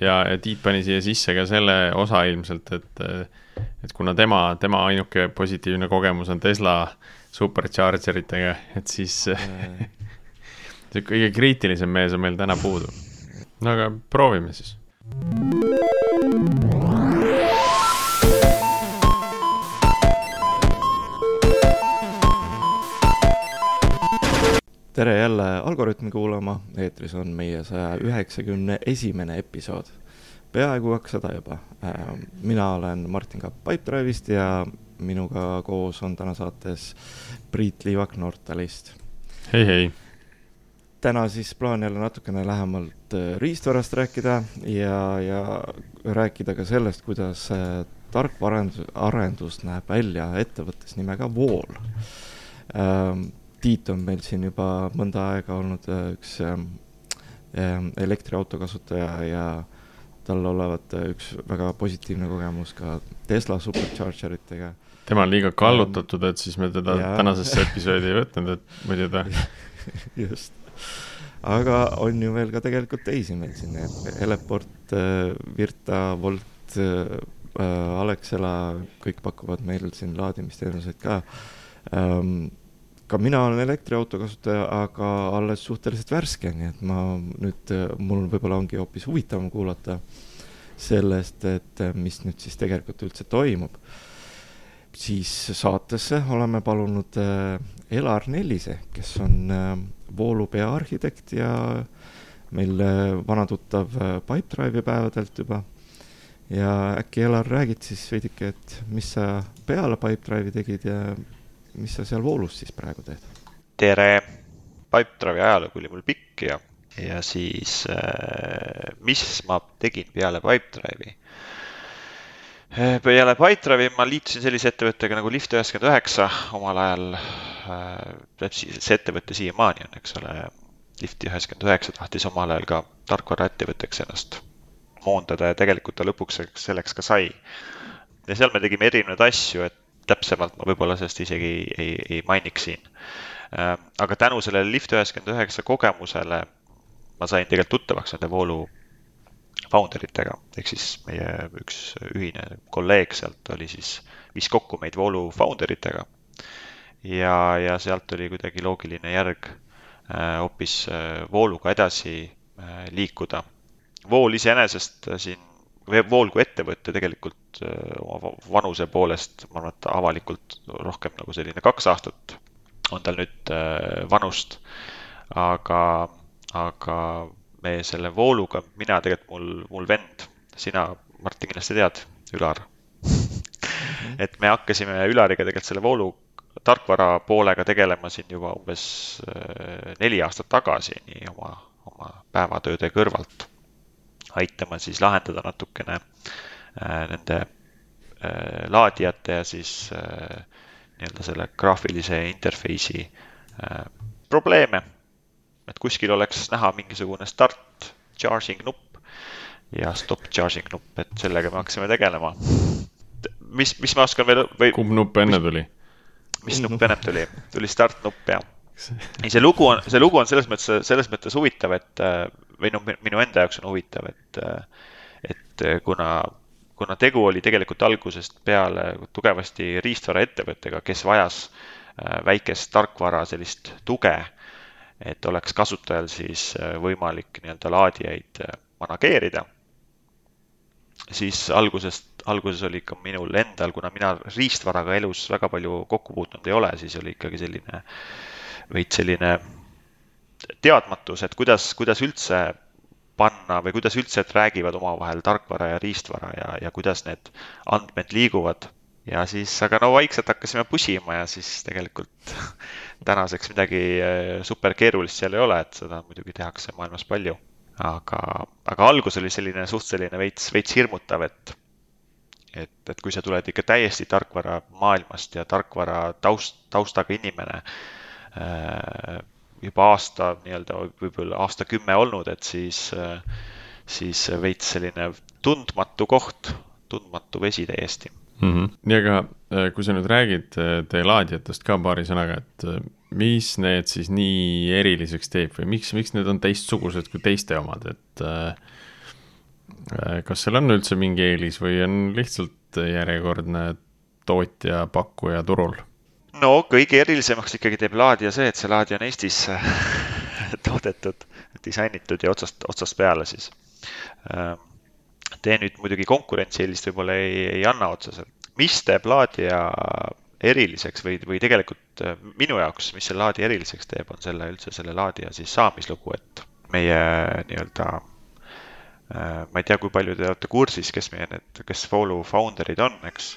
ja, ja Tiit pani siia sisse ka selle osa ilmselt, et, et kuna tema, tema ainuke positiivne kogemus on Tesla supercharger itega, et siis see kõige kriitilisem mees on meil täna puudu. no aga proovime siis. Tere jälle Algorütmi kuulama, eetris on meie saja üheksakümne esimene episood. peaaegu kakssada juba. Ähm, mina olen Martin Kapp Pipedrive'ist ja minuga koos on täna saates Priit Liivak Nortalist. hei, hei! täna siis plaan jälle natukene lähemalt äh, riistvarast rääkida ja, ja rääkida ka sellest, kuidas äh, tarkvaraarendus, arendus näeb välja ettevõttes nimega Wall Tiit on meil siin juba mõnda aega olnud äh, üks ähm, ähm, elektriauto kasutaja ja tal olevat äh, üks väga positiivne kogemus ka Tesla supercharger itega. tema on liiga kallutatud, et siis me teda ja... tänasesse episoodi ei võtnud, et muidu ta just, aga on ju veel ka tegelikult teisi meil siin, Eleport, äh, Virta, Wolt, Alexela, kõik pakuvad meil siin laadimisteenuseid ka. Um, ka mina olen elektriauto kasutaja, aga alles suhteliselt värske, nii et ma nüüd, mul võib-olla ongi hoopis huvitavam kuulata sellest, et mis nüüd siis tegelikult üldse toimub. siis saatesse oleme palunud äh, Elar Nellise, kes on äh, voolu peaarhitekt ja meil äh, vana tuttav Pipedrive'i päevadelt juba. ja äkki Elar räägid siis veidike, et mis sa peale Pipedrive'i tegid ja mis sa seal voolus siis praegu teed? tere, Pipedrive'i ajalugu oli mul pikk ja, ja siis äh, mis ma tegin peale Pipedrive'i äh,? peale Pipedrive'i ma liitusin sellise ettevõttega nagu Lift üheksakümmend üheksa omal ajal äh,. see ettevõte siiamaani on, eks ole. Lifti üheksakümmend üheksa tahtis omal ajal ka tarkvaraettevõtteks ennast moondada ja tegelikult ta lõpuks selleks ka sai. ja seal me tegime erinevaid asju, et täpsemalt ma võib-olla sellest isegi ei, ei, ei mainiks siin. Äh, aga tänu sellele Lift üheksakümmend üheksa kogemusele ma sain tegelikult tuttavaks nende voolu founder itega, ehk siis meie üks ühine kolleeg sealt oli siis, viis kokku meid voolu founder itega. ja, ja sealt oli kuidagi loogiline järg äh, hoopis äh, vooluga edasi liikuda. vool iseenesest siin Vool kui ettevõte tegelikult äh, oma vanuse poolest, ma arvan, et avalikult rohkem nagu selline kaks aastat on tal nüüd äh, vanust. aga, aga me selle vooluga, mina tegelikult, mul, mul vend, sina, Martin, kindlasti tead, Ülar et me hakkasime Ülariga tegelikult selle voolu tarkvara poolega tegelema siin juba umbes äh, neli aastat tagasi, nii oma, oma päevatööde kõrvalt aitama siis lahendada natukene äh, nende äh, laadijate ja siis äh, nii-öelda selle graafilise interface'i probleeme. et kuskil oleks näha mingisugune start charging nupp ja stop charging nupp, et sellega me hakkasime tegelema. mis, mis ma oskan veel või? kumb nupp enne tuli? mis nupp ennem tuli? tuli start nupp jah. Ei, see lugu on, see lugu on selles mõttes, selles mõttes huvitav, et või noh, minu enda jaoks on huvitav, et, et kuna, kuna tegu oli tegelikult algusest peale tugevasti riistvaraettevõttega, kes vajas äh, väikest tarkvara sellist tuge, et oleks kasutajal siis äh, võimalik nii-öelda laadijaid äh, manageerida, siis algusest, alguses oli ikka minul endal, kuna mina riistvaraga elus väga palju kokku puutunud ei ole, siis oli ikkagi selline veits selline teadmatus, et kuidas, kuidas üldse panna või kuidas üldse, räägivad omavahel tarkvara ja riistvara ja, ja kuidas need andmed liiguvad. ja siis, aga no vaikselt hakkasime pusima ja siis tegelikult tänaseks midagi äh, super keerulist seal ei ole, et seda muidugi tehakse maailmas palju. aga, aga algus oli selline suht selline veits, veits hirmutav, et, et, et kui sa tuled ikka täiesti tarkvara maailmast ja tarkvara taust, taustaga inimene juba aasta nii-öelda, võib-olla aastakümme olnud, et siis, siis veits selline tundmatu koht, tundmatu vesi täiesti mm. -hmm. nii, aga äh, kui sa nüüd räägid äh, teie laadijatest ka paari sõnaga, et äh, mis need siis nii eriliseks teeb või miks, miks need on teistsugused kui teiste omad, et kas seal on üldse mingi eelis või on lihtsalt järjekordne tootja-pakkuja turul? No kõige erilisemaks ikkagi teeb laadija see, et see laadija on Eestis toodetud, disainitud ja otsast, otsast peale siis. Ähm, tee nüüd muidugi konkurentsieelist võib-olla ei, ei anna otseselt. mis teeb laadija eriliseks või, või tegelikult äh, minu jaoks, mis selle laadija eriliseks teeb, on selle üldse selle laadija siis saamislugu, et meie nii-öelda äh, ma ei tea, kui palju te olete kursis, kes meie need, kes Follow founder'id on, eks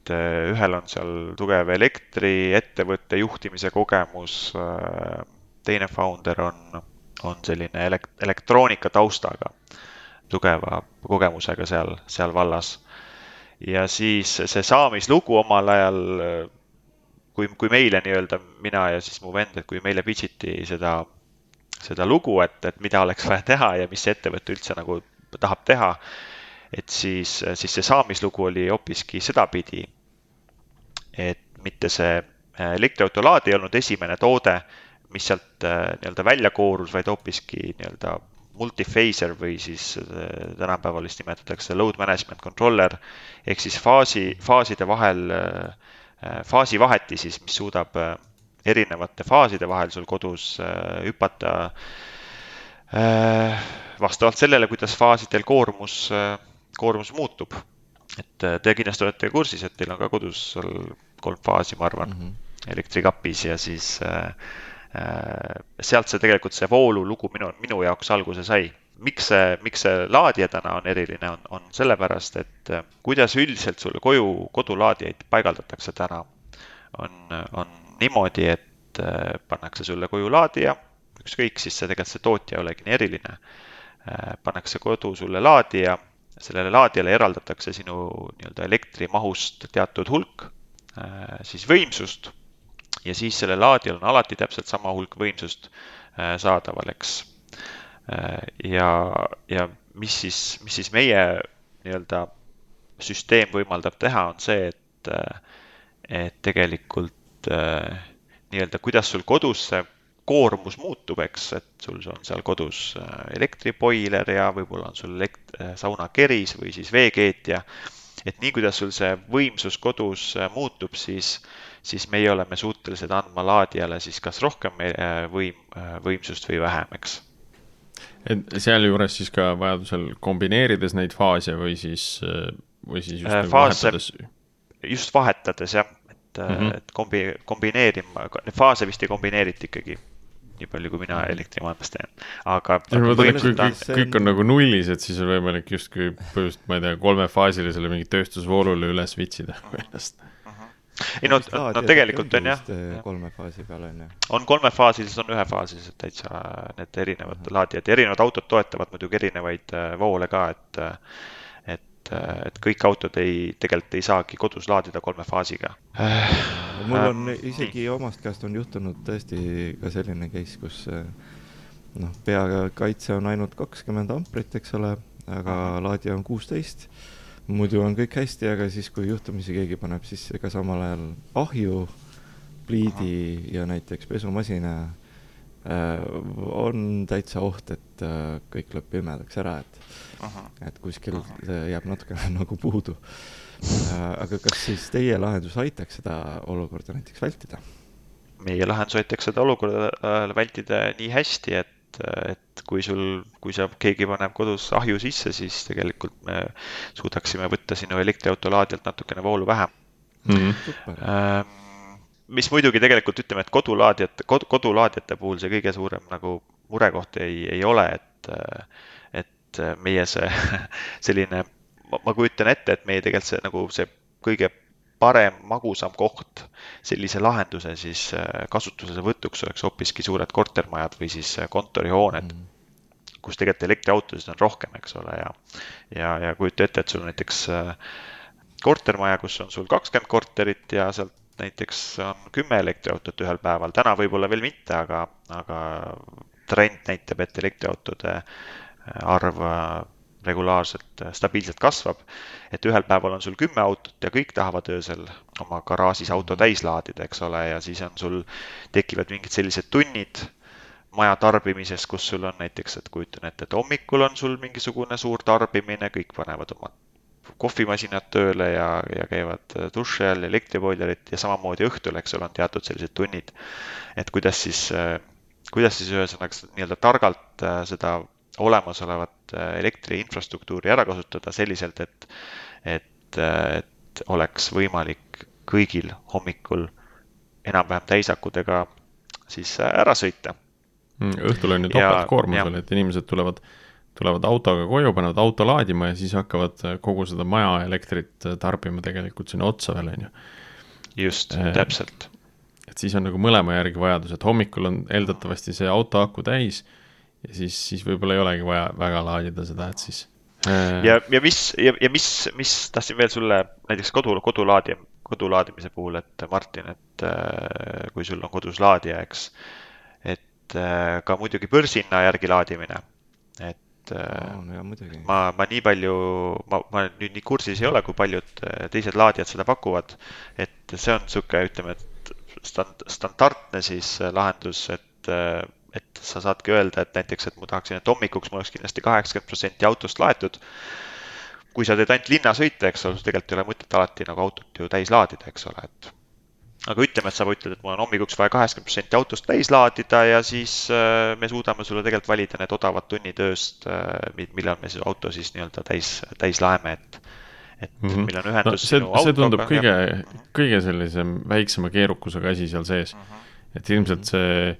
et äh, ühel on seal tugev elektriettevõtte juhtimise kogemus, äh, teine founder on, on selline elek-, elektroonika taustaga, tugeva kogemusega seal, seal vallas. ja siis see saamislugu omal ajal, kui, kui meile nii-öelda, mina ja siis mu vend, et kui meile pitch iti seda, seda lugu, et, et mida oleks vaja teha ja mis ettevõte üldse nagu tahab teha et siis, siis see saamislugu oli hoopiski sedapidi, et mitte see äh, elektriauto laad ei olnud esimene toode, mis sealt äh, nii-öelda välja koorus, vaid hoopiski nii-öelda multifaser või siis äh, tänapäeval vist nimetatakse load management controller ehk siis faasi, faaside vahel, faasivahetis siis, mis suudab erinevate faaside vahel sul kodus hüpata vastavalt sellele, kuidas faasidel koormus koormus muutub. et äh, te kindlasti olete kursis, et teil on ka kodus seal kolm faasi, ma arvan mm, -hmm. elektrikapis ja siis äh, äh, sealt see tegelikult see voolulugu minu, minu jaoks alguse sai. miks see, miks see laadija täna on eriline, on, on sellepärast, et äh, kuidas üldiselt sul koju, kodulaadijaid paigaldatakse täna, on, on niimoodi, et äh, pannakse sulle koju laadija, ükskõik, siis see tegelikult see tootja ei olegi nii eriline pannakse kodu sulle laadija sellele laadijale eraldatakse sinu nii-öelda elektrimahust teatud hulk, äh, siis võimsust ja siis sellel laadijal on alati täpselt sama hulk võimsust äh, saadaval, eks. Äh, ja, ja mis siis, mis siis meie nii-öelda süsteem võimaldab teha, on see, et, et tegelikult nii-öelda, kuidas sul kodus see koormus muutub, eks, et sul on seal kodus äh, elektriboiler ja võib-olla on sul elekt-, äh, saunakeris või siis veekeetja. et nii, kuidas sul see võimsus kodus äh, muutub, siis, siis meie oleme suutelised andma laadijale siis kas rohkem võim, võimsust või vähem, eks. et sealjuures siis ka vajadusel kombineerides neid faase või siis, või siis just nagu vahetades? just vahetades jah, et mm, -hmm. et kombi-, kombineerima, faase vist ei kombineerita ikkagi nii palju, kui mina elektrimaailmas teen, aga. kõik, kõik on nagu nullis, et siis on võimalik justkui põhimõtteliselt, ma ei tea, kolmefaasilisele mingit tööstusvoolule üle switch ida ennast ei no, no tegelikult on jah. kolme faasi peal on ju. on kolmefaasilised, on ühefaasilised täitsa need erinevad mm -hmm. laadijad ja erinevad autod toetavad muidugi erinevaid äh, voole ka, et et, et kõik autod ei, tegelikult ei saagi kodus laadida kolme faasiga. mul on äh, isegi omast käest on juhtunud tõesti ka selline case, kus äh, noh, peakaitse on ainult kakskümmend amprit, eks ole, aga laadija on kuusteist. muidu on kõik hästi, aga siis, kui juhtumisi keegi paneb sisse ka samal ajal ahju, pliidi mhm. ja näiteks pesumasina on täitsa oht, et kõik läheb pimedaks ära, et et kuskil jääb natukene nagu puudu. Äh, aga kas siis teie lahendus aitaks seda olukorda näiteks vältida? meie lahendus aitaks seda olukorda äh, vältida nii hästi, et, et kui sul, kui sa, keegi paneb kodus ahju sisse, siis tegelikult me suudaksime võtta sinu elektriauto laadijalt natukene voolu vähem mm. -hmm. Mis muidugi tegelikult ütleme, et kodulaadijate, kod, kodulaadijate puhul see kõige suurem nagu murekoht ei, ei ole, et et äh, meie see selline, ma kujutan ette, et meie tegelikult see nagu see kõige parem, magusam koht sellise lahenduse siis äh, kasutusele võtuks oleks hoopiski suured kortermajad või siis äh, kontorihooned mm., kus tegelikult elektriautosid on rohkem, eks ole, ja ja, ja kujuta ette, et sul näiteks kortermaja, kus on sul kakskümmend korterit ja sealt näiteks on kümme elektriautot ühel päeval, täna võib-olla veel mitte, aga, aga trend näitab, et elektriautode arv äh, regulaarselt, äh, stabiilselt kasvab. et ühel päeval on sul kümme autot ja kõik tahavad öösel oma garaažis auto täis laadida, eks ole, ja siis on sul, tekivad mingid sellised tunnid, maja tarbimises, kus sul on näiteks, et kujutan ette, et hommikul on sul mingisugune suur tarbimine, kõik panevad oma kohvimasinad tööle ja, ja käivad duši all, elektriboilerit ja samamoodi õhtul, eks ole, on teatud sellised tunnid. et kuidas siis, kuidas siis ühesõnaga nii-öelda targalt äh, seda olemasolevat äh, elektriinfrastruktuuri ära kasutada selliselt, et, et, äh, et oleks võimalik kõigil hommikul enam-vähem täisakudega siis ära sõita. Mm, õhtul on ju topeltkoormus veel, et inimesed tulevad äh, tulevad autoga koju, panevad auto laadima ja siis hakkavad äh, kogu seda maja elektrit äh, tarbima tegelikult sinna otsa veel, on ju. just äh,, täpselt. et siis on nagu mõlema järgi vajadus, et hommikul on eeldatavasti see auto aku täis ja siis, siis võib-olla ei olegi vaja väga laadida seda, et siis äh.... ja, ja mis, ja, ja mis, mis tahtsin veel sulle näiteks kodu, kodulaadija, kodulaadimise puhul, et Martin, et äh, kui sul on kodus laadija, eks, et äh, ka muidugi börsihinna järgi laadimine, et et no, muidugi. ma, ma nii palju, ma, ma nüüd nii kursis ei ole, kui paljud äh, teised laadijad seda pakuvad. et see on niisugune, ütleme, et stand, standardne siis äh, lahendus, et, äh, et sa saadki öelda, et näiteks, et ma tahaksin, et hommikuks mul oleks kindlasti kaheksakümmend protsenti autost laetud. kui sa teed ainult linnasõite, eks ole, tegelikult ei ole mõtet alati nagu autot ju täis laadida, eks ole, et aga ütleme, et sa ütled, et mul on hommikuks vaja kaheksakümmend protsenti autost täis laadida ja siis äh, me suudame sulle tegelikult valida need odavad tunnid ööst, äh, millal me siis auto siis nii-öelda täis, täis laeme, et et mm -hmm. meil on ühendus no, see, sinu autoga. see tundub kõige, kõige sellisem väiksema keerukusega asi seal sees mm. -hmm. et ilmselt see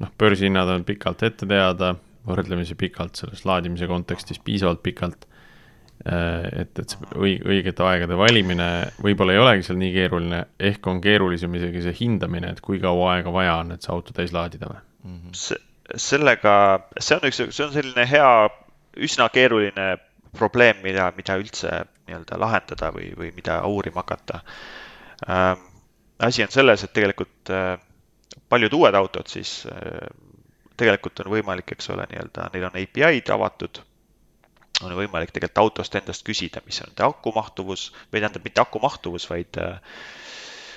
noh, börsihinnad on pikalt ette teada, võrdlemisi pikalt selles laadimise kontekstis, piisavalt pikalt et, et see õig-, õigete aegade valimine võib-olla ei olegi seal nii keeruline, ehk on keerulisem isegi see hindamine, et kui kaua aega vaja on, et see auto täis laadida või mm? -hmm. sellega, see on üks, see on selline hea, üsna keeruline probleem, mida, mida üldse nii-öelda lahendada või, või mida uurima hakata ähm,. asi on selles, et tegelikult äh, paljud uued autod siis äh, tegelikult on võimalik, eks ole, nii-öelda neil on API-d avatud on võimalik tegelikult autost endast küsida, mis on nende akumahtuvus või tähendab mitte akumahtuvus, vaid äh,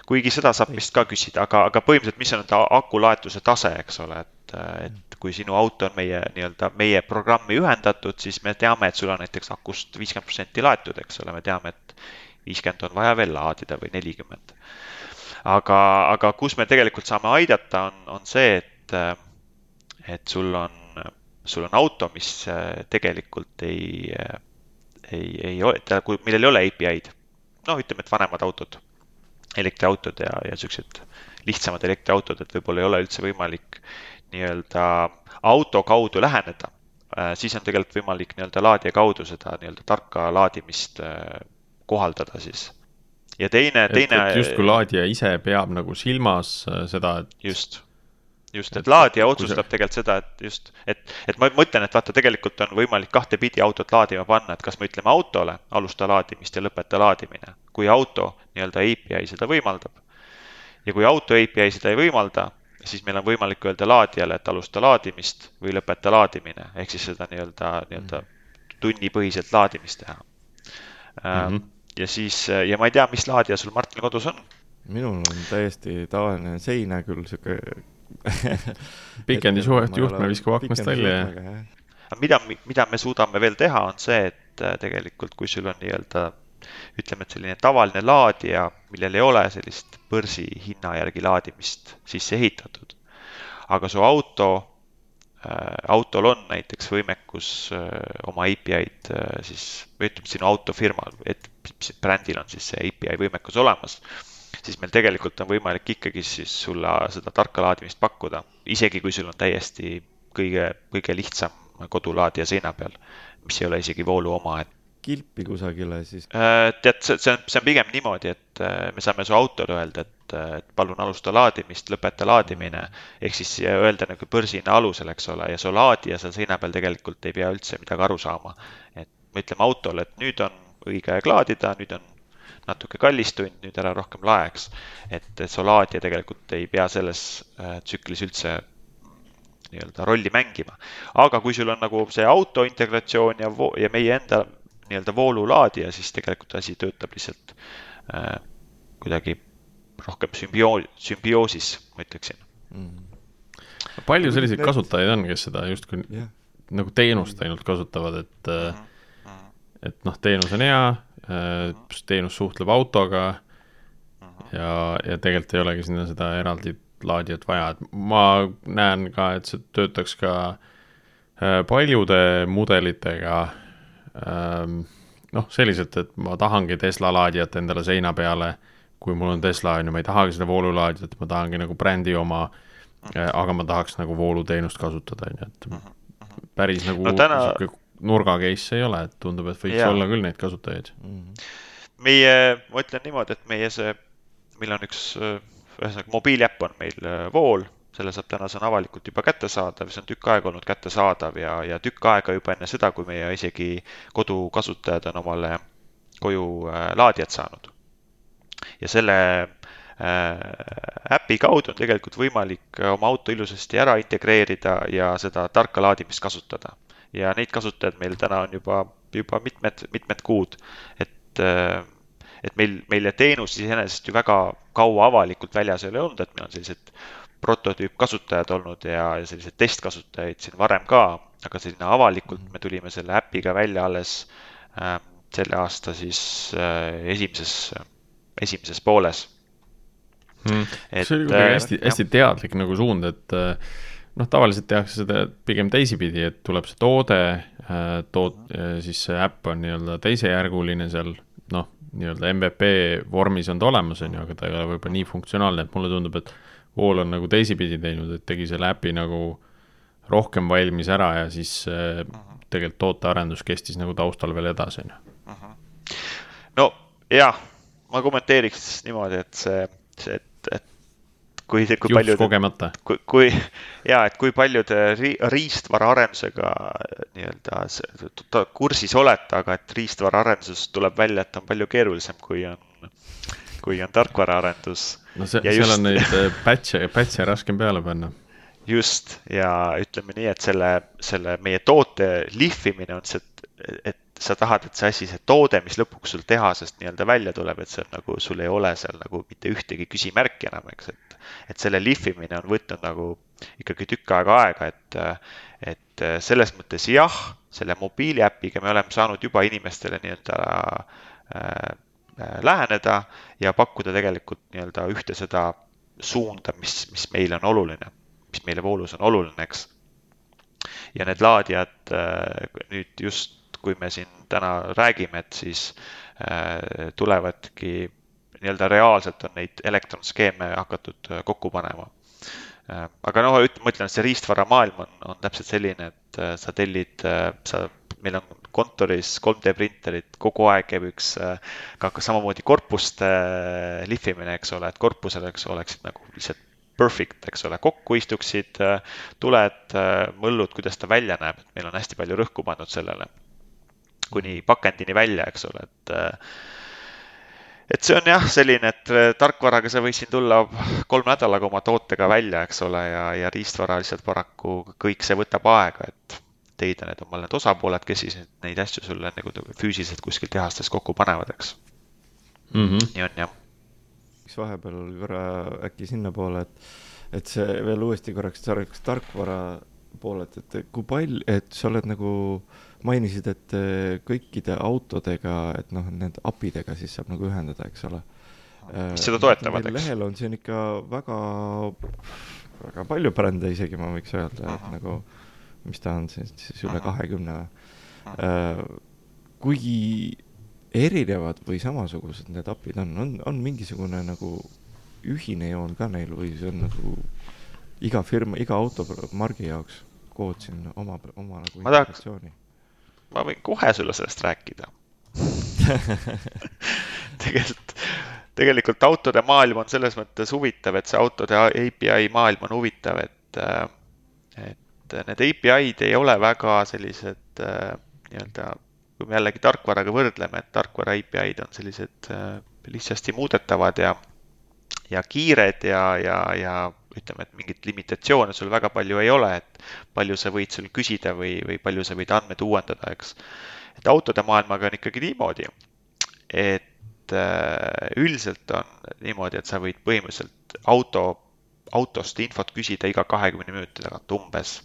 kuigi seda saab vist ka küsida, aga, aga põhimõtteliselt, mis on aku laetuse tase, eks ole, et, äh, et kui sinu auto on meie nii-öelda meie programmi ühendatud, siis me teame, et sul on näiteks akust viiskümmend protsenti laetud, eks ole, me teame, et viiskümmend on vaja veel laadida või nelikümmend. aga, aga kus me tegelikult saame aidata, on, on see, et, äh, et sul on sul on auto, mis äh, tegelikult ei, äh, ei, ei ole, millel ei ole API-d. noh, ütleme, et vanemad autod, elektriautod ja, ja siuksed lihtsamad elektriautod, et võib-olla ei ole üldse võimalik nii-öelda auto kaudu läheneda, äh, siis on tegelikult võimalik nii-öelda laadija kaudu seda nii-öelda tarka laadimist kohaldada siis. ja teine, teine. justkui laadija ise peab nagu silmas seda, et. just just, et laadija otsustab tegelikult seda, et just, et, et ma mõtlen, et vaata, tegelikult on võimalik kahtepidi autot laadima panna, et kas me ütleme autole alusta laadimist ja lõpeta laadimine, kui auto nii-öelda API seda võimaldab. ja kui auto API seda ei võimalda, siis meil on võimalik öelda laadijale, et alusta laadimist või lõpeta laadimine, ehk siis seda nii-öelda, nii-öelda tunnipõhiselt laadimist teha mm. -hmm. ja siis, ja ma ei tea, mis laadija sul Martin kodus on? minul on täiesti tavaline seina küll, sihuke pikendi suhet juhtme viskab aknast välja ja. mida, mida me suudame veel teha, on see, et äh, tegelikult kui sul on nii-öelda ütleme, et selline tavaline laadija, millel ei ole sellist börsihinna järgi laadimist sisse ehitatud, aga su auto äh,, autol on näiteks võimekus äh, oma API-d siis, või ütleme, sinu autofirmal, et brändil on siis see API võimekus olemas siis meil tegelikult on võimalik ikkagi siis sulle seda tarka laadimist pakkuda, isegi kui sul on täiesti kõige, kõige lihtsam kodulaadija seina peal, mis ei ole isegi voolu oma, et kilpi kusagile siis? Äh, tead, see, see on, see on pigem niimoodi, et äh, me saame su autole öelda, et, äh, et palun alusta laadimist, lõpeta laadimine. ehk siis öelda nagu börsihinna alusel, eks ole, ja su laadija seal seina peal tegelikult ei pea üldse midagi aru saama. et me ütleme autole, et nüüd on õige aeg laadida, nüüd on natuke kallis tund, nüüd ära rohkem laeks. et, et Soladia tegelikult ei pea selles äh, tsüklis üldse nii-öelda rolli mängima. aga kui sul on nagu see auto integratsioon ja, ja meie enda nii-öelda voolulaadija, siis tegelikult asi töötab lihtsalt äh, kuidagi rohkem sümbioo-, sümbioosis, ma ütleksin mm. -hmm. palju selliseid kasutajaid on, kes seda justkui jah, nagu teenust ainult kasutavad, et mm, -hmm. et noh, teenus on hea, teenus suhtleb autoga ja, ja tegelikult ei olegi sinna seda eraldi laadijat vaja, et ma näen ka, et see töötaks ka äh, paljude mudelitega. Ähm, noh, selliselt, et ma tahangi Tesla laadijat endale seina peale, kui mul on Tesla, on ju, ma ei tahagi seda voolulaadijat, ma tahangi nagu brändi oma, aga ma tahaks nagu vooluteenust kasutada, on ju, et päris nagu No täna- sihuke nurga case ei ole, et tundub, et võiks Jaa. olla küll neid kasutajaid. meie, ma ütlen niimoodi, et meie see, meil on üks, ühesõnaga mobiiliäpp on meil äh, Vool, selle saab täna, see on avalikult juba kättesaadav, see on tükk aega olnud kättesaadav ja, ja tükk aega juba enne seda, kui meie isegi kodukasutajad on omale koju äh, laadijad saanud. ja selle äh, äpi kaudu on tegelikult võimalik oma auto ilusasti ära integreerida ja seda tarka laadimist kasutada. Ja neid kasutajaid meil täna on juba, juba mitmed, mitmed kuud, et äh, et meil, meile teenus iseenesest ju väga kaua avalikult väljas ei ole olnud, et meil on sellised prototüüpkasutajad olnud ja, ja selliseid testkasutajaid siin varem ka, aga selline avalikult me tulime selle äpiga välja alles äh, selle aasta siis äh, esimeses, esimeses pooles. mm.. See oli kuidagi äh, hästi hästi teadlik nagu suund, et äh, noh, tavaliselt tehakse seda pigem teisipidi, et tuleb see toode, tood-, siis see äpp on nii-öelda teisejärguline seal, noh, nii-öelda MVP vormis on ta olemas, on ju, aga ta ei ole võib-olla nii funktsionaalne, et mulle tundub, et Wall on nagu teisipidi teinud, et tegi selle äpi nagu rohkem valmis ära ja siis äh, tegelikult tootearendus kestis nagu taustal veel edasi, on ju. no jah, ma kommenteeriks niimoodi, et see, see, et, et kui, kui juhtus palju kogemata. kui, kui ja et kui palju te ri, riistvaraarendusega nii-öelda see- ta- kursis olete, aga et riistvaraarendusest tuleb välja, et on palju keerulisem, kui on, kui on tarkvaraarendus no see, Ja seal just- on neid äh, patch'e, patch'e raskem peale panna. Just ja ütleme nii, et selle, selle meie toote lihvimine on see, et, sa tahad, et see asi, see toode, mis lõpuks sul tehasest nii-öelda välja tuleb, et see on nagu, sul ei ole seal nagu mitte ühtegi küsimärki enam, eks, et et selle lihvimine on võtnud nagu ikkagi tükk aega aega, et et selles mõttes jah, selle mobiiliäpiga me oleme saanud juba inimestele nii-öelda äh, äh, läheneda ja pakkuda tegelikult nii-öelda ühte seda suunda, mis, mis meile on oluline, mis meile voolus on oluline, eks. ja need laadijad äh, nüüd just, kui me siin täna räägime, et siis äh, tulevadki nii-öelda reaalselt on neid elektronskeeme hakatud äh, kokku panema. Aga noh, ma ütlen, et see riistvaramaailm on, on täpselt selline, et sa tellid, sa, meil on kontoris 3D printerid, kogu aeg käib üks ka samamoodi korpuste lihvimine, eks ole, et korpusel, eks oleksid nagu lihtsalt perfect, eks ole, kokku istuksid tuled, mõllud, kuidas ta välja näeb, et meil on hästi palju rõhku pandud sellele. kuni pakendini välja, eks ole, et et see on jah, selline, et tarkvaraga sa võid siin tulla kolme nädalaga oma tootega välja, eks ole, ja, ja riistvara lihtsalt paraku kõik see võtab aega, et leida need omal need osapooled, kes siis neid asju sulle nagu füüsiliselt kuskil tehastes kokku panevad, eks mm. -hmm. nii on jah. Üks vahepeal korra äkki sinnapoole, et, et see veel uuesti korraks sarnaks tarkvara poolelt, et kui palju, et sa oled nagu mainisid, et kõikide autodega, et noh, need API-dega siis saab nagu ühendada, eks ole. mis seda toetavad, eks. lehel on siin ikka väga, väga palju brände isegi, ma võiks öelda, et nagu mis ta on siis, siis üle kahekümne või. kui erinevad või samasugused need API-d on, on, on mingisugune nagu ühine joon ka neil või see on nagu iga firma, iga automargi jaoks kood siin oma, oma nagu ma tahaks, ma võin kohe sulle sellest rääkida. Tegelikult, tegelikult autode maailm on selles mõttes huvitav, et see autode API maailm on huvitav, et, et need API-d ei ole väga sellised nii-öelda, kui me jällegi tarkvaraga võrdleme, et tarkvara API-d on sellised lihtsasti muudetavad ja, ja kiired ja, ja, ja ütleme, et mingit limitatsioone sul väga palju ei ole, et palju sa võid sul küsida või, või palju sa võid andmeid uuendada, eks. et autode maailmaga on ikkagi niimoodi, et üldiselt on niimoodi, et sa võid põhimõtteliselt auto autost infot küsida iga kahekümne minuti tagant umbes.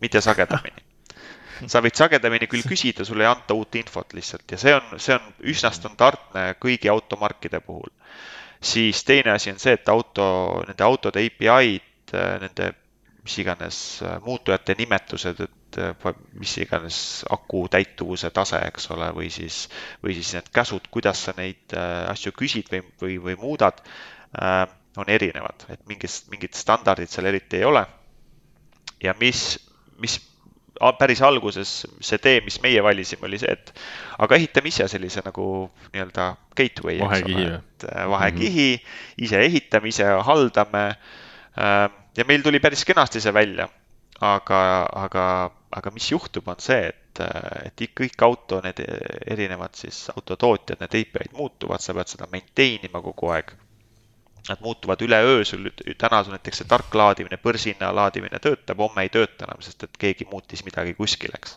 mitte sagedamini. Sa võid sagedamini küll küsida, sulle ei anta uut infot lihtsalt ja see on, see on üsna standardne kõigi automarkide puhul. siis teine asi on see, et auto, nende autode API-d, nende mis iganes muutujate nimetused, et et mis iganes aku täituvuse tase, eks ole, või siis, või siis need käsud, kuidas sa neid äh, asju küsid või, või, või muudad, äh, on erinevad, et mingist, mingit standardit seal eriti ei ole. ja mis, mis päris alguses see tee, mis meie valisime, oli see, et aga ehitame ise sellise nagu nii-öelda gateway. vahekihi. Äh, vahekihi mm, -hmm. ise ehitame, ise haldame. ja meil tuli päris kenasti see välja aga, aga, aga mis juhtub, on see, et, et kõik auto, need erinevad siis autotootjad, need API-d muutuvad, sa pead seda maintain ima kogu aeg. Nad muutuvad üleöö, sul täna sul näiteks see tark laadimine, börsina laadimine töötab, homme ei tööta enam, sest et keegi muutis midagi kuskil, eks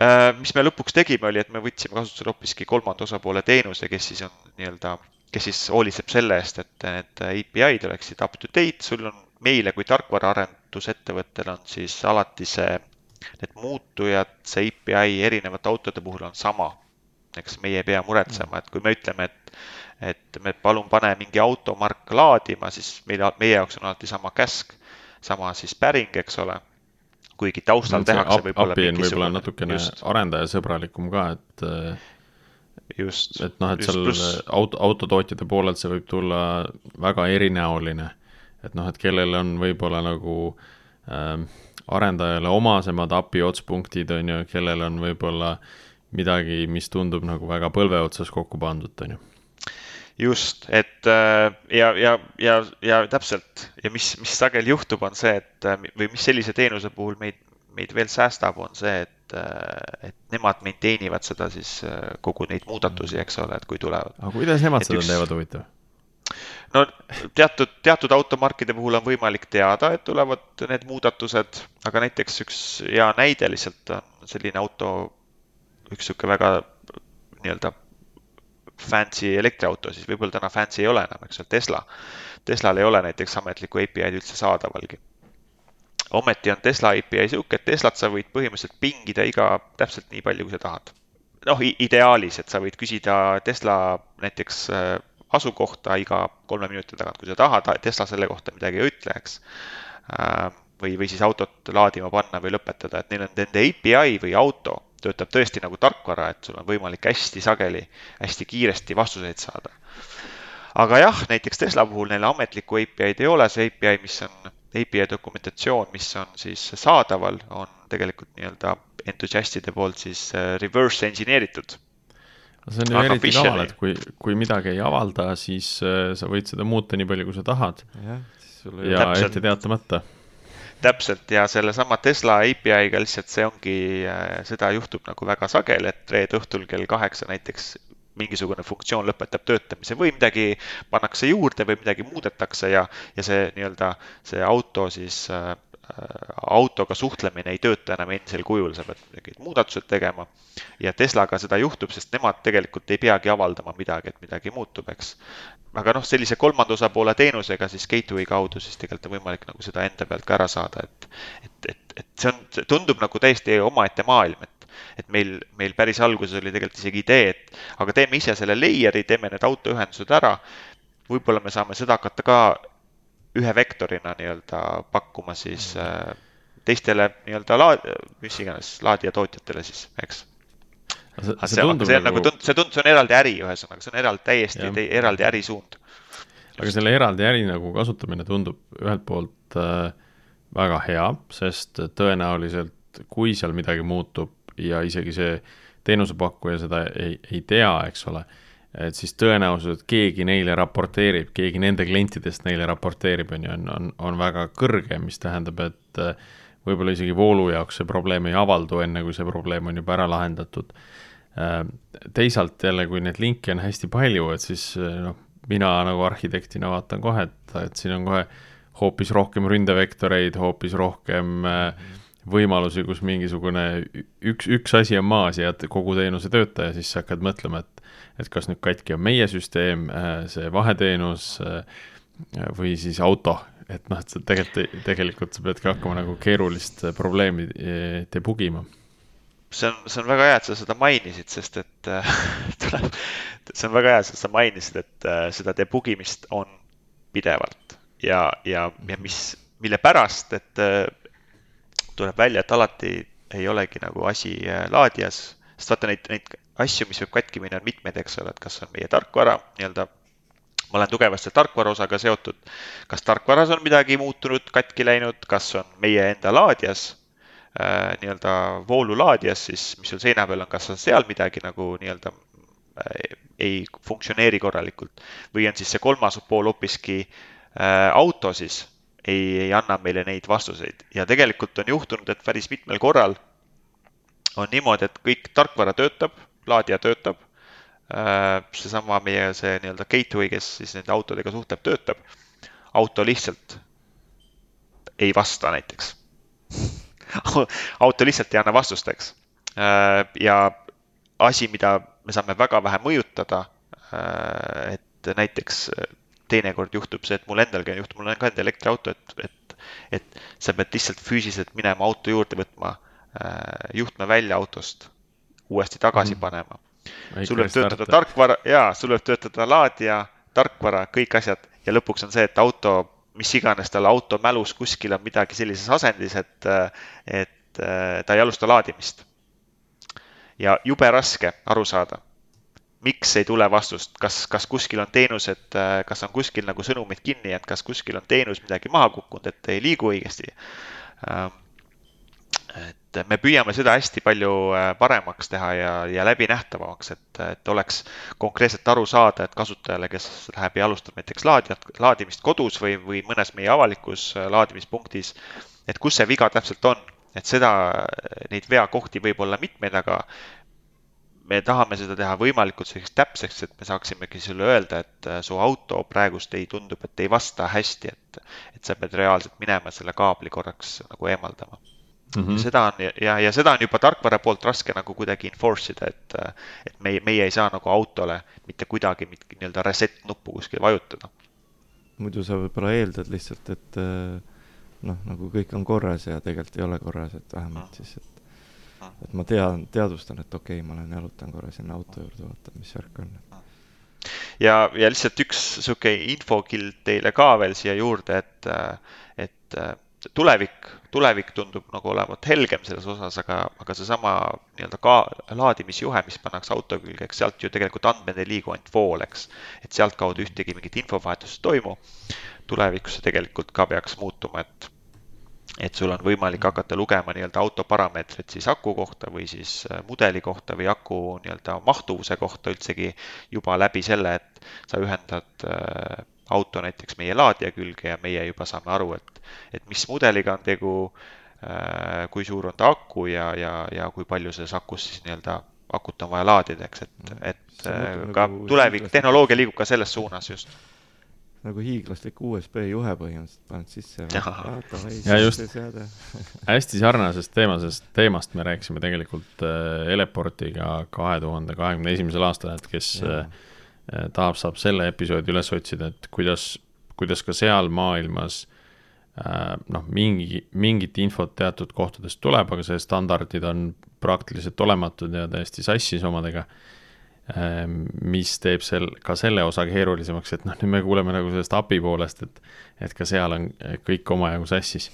äh, mis me lõpuks tegime, oli, et me võtsime kasutusele hoopiski kolmanda osapoole teenuse, kes siis on nii-öelda, kes siis hoolitseb selle eest, et need API-d oleksid up to date, sul on meile kui tarkvaraarendusettevõttele on siis alati see, need muutujad, see API erinevate autode puhul on sama. eks meie ei pea muretsema, et kui me ütleme, et, et me palun pane mingi automark laadima, siis meil, meie jaoks on alati sama käsk, sama siis päring, eks ole. kuigi taustal tehakse võib-olla mingisugune. võib-olla natukene just. arendajasõbralikum ka, et just. et noh, et seal plus... auto, autotootjate poolelt see võib tulla väga erinäoline et noh, et kellel on võib-olla nagu äh, arendajale omasemad API otspunktid, on ju, kellel on võib-olla midagi, mis tundub nagu väga põlve otsas kokku pandud, on ju just, et äh, ja, ja, ja, ja täpselt ja mis, mis sageli juhtub, on see, et äh, või mis sellise teenuse puhul meid, meid veel säästab, on see, et, äh, et nemad maintain ivad seda siis kogu neid muudatusi, eks ole, et kui tulevad. aga kuidas nemad et seda üks... teevad, huvitav? no teatud, teatud automarkide puhul on võimalik teada, et tulevad need muudatused, aga näiteks üks hea näide lihtsalt on selline auto, üks niisugune väga nii-öelda fancy elektriauto, siis võib-olla täna fancy ei ole enam, eks ole, Tesla. Teslal ei ole näiteks ametlikku API-d üldse saadavalgi. ometi on Tesla API sihuke, et Teslat sa võid põhimõtteliselt pingida iga, täpselt nii palju, kui sa tahad. noh, ideaalis, et sa võid küsida Tesla näiteks asukohta iga kolme minuti tagant, kui sa tahad, Tesla selle kohta midagi ei ütle, eks. Äh, või, või siis autot laadima panna või lõpetada, et neil on nende API või auto töötab tõesti nagu tarkvara, et sul on võimalik hästi sageli, hästi kiiresti vastuseid saada. aga jah, näiteks Tesla puhul neil ametlikku API-d ei ole, see API, mis on API dokumentatsioon, mis on siis saadaval, on tegelikult nii-öelda entusiastide poolt siis äh, reverse engineer itud see on ju eriti kaval, et kui, kui midagi ei avalda, siis äh, sa võid seda muuta nii palju, kui sa tahad. ja ette teatamata. Täpselt ja sellesama Tesla API-ga lihtsalt see ongi, äh, seda juhtub nagu väga sageli, et reede õhtul kell kaheksa näiteks mingisugune funktsioon lõpetab töötamise või midagi pannakse juurde või midagi muudetakse ja, ja see nii-öelda see auto siis äh, autoga suhtlemine ei tööta enam endisel kujul, sa pead mingid muudatused tegema. ja Teslaga seda juhtub, sest nemad tegelikult ei peagi avaldama midagi, et midagi muutub, eks. aga noh, sellise kolmanda osapoole teenusega siis gateway kaudu siis tegelikult on võimalik nagu seda enda pealt ka ära saada, et, et, et, et see on, see tundub nagu täiesti omaette maailm, et et meil, meil päris alguses oli tegelikult isegi idee, et aga teeme ise selle layer'i, teeme need autoühendused ära. võib-olla me saame seda hakata ka ühe vektorina nii-öelda pakkuma siis mm. äh, teistele nii-öelda laad-, mis iganes laadijatootjatele siis, eks. see, see, see on nagu, nagu tund-, see tund-, see on eraldi äri, ühesõnaga, see on eraldi, täiesti te, eraldi ärisuund. aga selle eraldi äri nagu kasutamine tundub ühelt poolt äh, väga hea, sest tõenäoliselt kui seal midagi muutub ja isegi see teenusepakkuja seda ei, ei tea, eks ole et siis tõenäosus, et keegi neile raporteerib, keegi nende klientidest neile raporteerib, on ju, on, on, on väga kõrge, mis tähendab, et äh, võib-olla isegi voolu jaoks see probleem ei avaldu, enne kui see probleem on juba ära lahendatud. Äh, teisalt jälle, kui neid linke on hästi palju, et siis äh, noh, mina nagu arhitektina vaatan kohe, et, et siin on kohe hoopis rohkem ründevektoreid, hoopis rohkem võimalusi, kus mingisugune üks, üks asi on maas ja kogu teenus ei tööta ja siis sa hakkad mõtlema, et et kas nüüd katki on meie süsteem, äh, see vaheteenus, äh, või siis auto, et noh, et sa tegelikult, tegelikult sa peadki hakkama nagu keerulist probleemi debugima see on, see on väga hea, et sa seda mainisid, sest et äh, tuleb, see on väga hea, et sa mainisid, et äh, seda debugimist on pidevalt. Ja, ja, ja mis, mille pärast, et äh, tuleb välja, et alati ei olegi nagu asi äh, laadijas, sest vaata neid, neid asju, mis võib katki minna, on mitmeid, eks ole, et kas on meie tarkvara nii-öelda ma olen tugevasti tarkvara osaga seotud. kas tarkvaras on midagi muutunud, katki läinud, kas on meie enda laadijas Äh, nii-öelda voolulaadijas, siis mis sul seina peal on, kas on seal midagi nagu nii-öelda äh, ei funktsioneeri korralikult? Või on siis see kolmas pool hoopiski äh, auto siis ei, ei anna meile neid vastuseid. Ja tegelikult on juhtunud, et päris mitmel korral on niimoodi, et kõik tarkvara töötab, laadija töötab, seesama meie see nii-öelda gateway, kes siis nende autodega suhtleb, töötab, auto lihtsalt ei vasta näiteks auto lihtsalt ei anna vastust, eks. Äh, ja asi, mida me saame väga vähe mõjutada, äh, et näiteks äh, teinekord juhtub see, et mul endalgi on juhtunud, mul on ka enda elektriauto, et, et, et sa pead lihtsalt füüsiliselt minema auto juurde võtma, juhtme välja autost, uuesti tagasi mm. panema. sul võib töötada tarkvara, jaa, sul võib töötada laadija, tarkvara, kõik asjad ja lõpuks on see, et auto mis iganes tal auto mälus kuskil on midagi sellises asendis, et, et ta ei alusta laadimist. ja jube raske aru saada, miks ei tule vastust, kas, kas kuskil on teenused, kas on kuskil nagu sõnumid kinni, et kas kuskil on teenus midagi maha kukkunud, et ei liigu õigesti et me püüame seda hästi palju äh, paremaks teha ja, ja läbinähtavamaks, et, et oleks konkreetselt aru saada, et kasutajale, kes läheb ja alustab näiteks laadijat, laadimist kodus või, või mõnes meie avalikus äh, laadimispunktis, et kus see viga täpselt on, et seda, neid veakohti võib olla mitmeid, aga me tahame seda teha võimalikult selliseks täpseks, et me saaksimegi sulle öelda, et äh, su auto praegust ei tundub, et ei vasta hästi, et, et sa pead reaalselt minema selle kaabli korraks nagu eemaldama Mm -hmm. seda on ja, ja seda on juba tarkvara poolt raske nagu kuidagi enforce ida, et, et meie, meie ei saa nagu autole mitte kuidagi nii-öelda reset nuppu kuskil vajutada. muidu sa võib-olla eeldad lihtsalt, et noh, nagu kõik on korras ja tegelikult ei ole korras, et vähemalt mm. siis, et mm. et ma tean, teadvustan, et okei okay,, ma lähen jalutan korra sinna auto juurde, vaatan, mis värk on. ja, ja lihtsalt üks sihuke infokild teile ka veel siia juurde, et, et tulevik, tulevik tundub nagu olevat helgem selles osas, aga, aga seesama nii-öelda ka laadimisjuhe, mis pannakse auto külge, eks sealt ju tegelikult andmed ei liigu ainult vool, eks. et sealtkaudu ühtegi mingit infovahetust ei toimu. tulevikus see tegelikult ka peaks muutuma, et, et sul on võimalik hakata lugema nii-öelda auto parameetrit siis aku kohta või siis äh, mudeli kohta või aku nii-öelda mahtuvuse kohta üldsegi juba läbi selle, et sa ühendad äh, auto näiteks meie laadija külge ja meie juba saame aru, et, et mis mudeliga on tegu, äh, kui suur on ta aku ja, ja, ja kui palju selles akus siis nii-öelda akut on vaja laadida, eks, et, et äh, ka nagu tulevik, tehnoloogia liigub ka selles suunas just nagu hiiglaslik USB juhe põhimõtteliselt paned sisse. ja just, hästi sarnasest teemasest, teemast me rääkisime tegelikult äh, Eleportiga kahe tuhande kahekümne esimesel aastal, et kes ja. Äh, tahab, saab selle episoodi üles otsida, et kuidas, kuidas ka seal maailmas äh, noh, mingi, mingit infot teatud kohtadest tuleb, aga see standardid on praktiliselt olematud ja täiesti sassis omadega. Äh, mis teeb sel, ka selle osa keerulisemaks, et noh, nüüd me kuuleme nagu sellest API poolest, et, et ka seal on kõik omajagu sassis.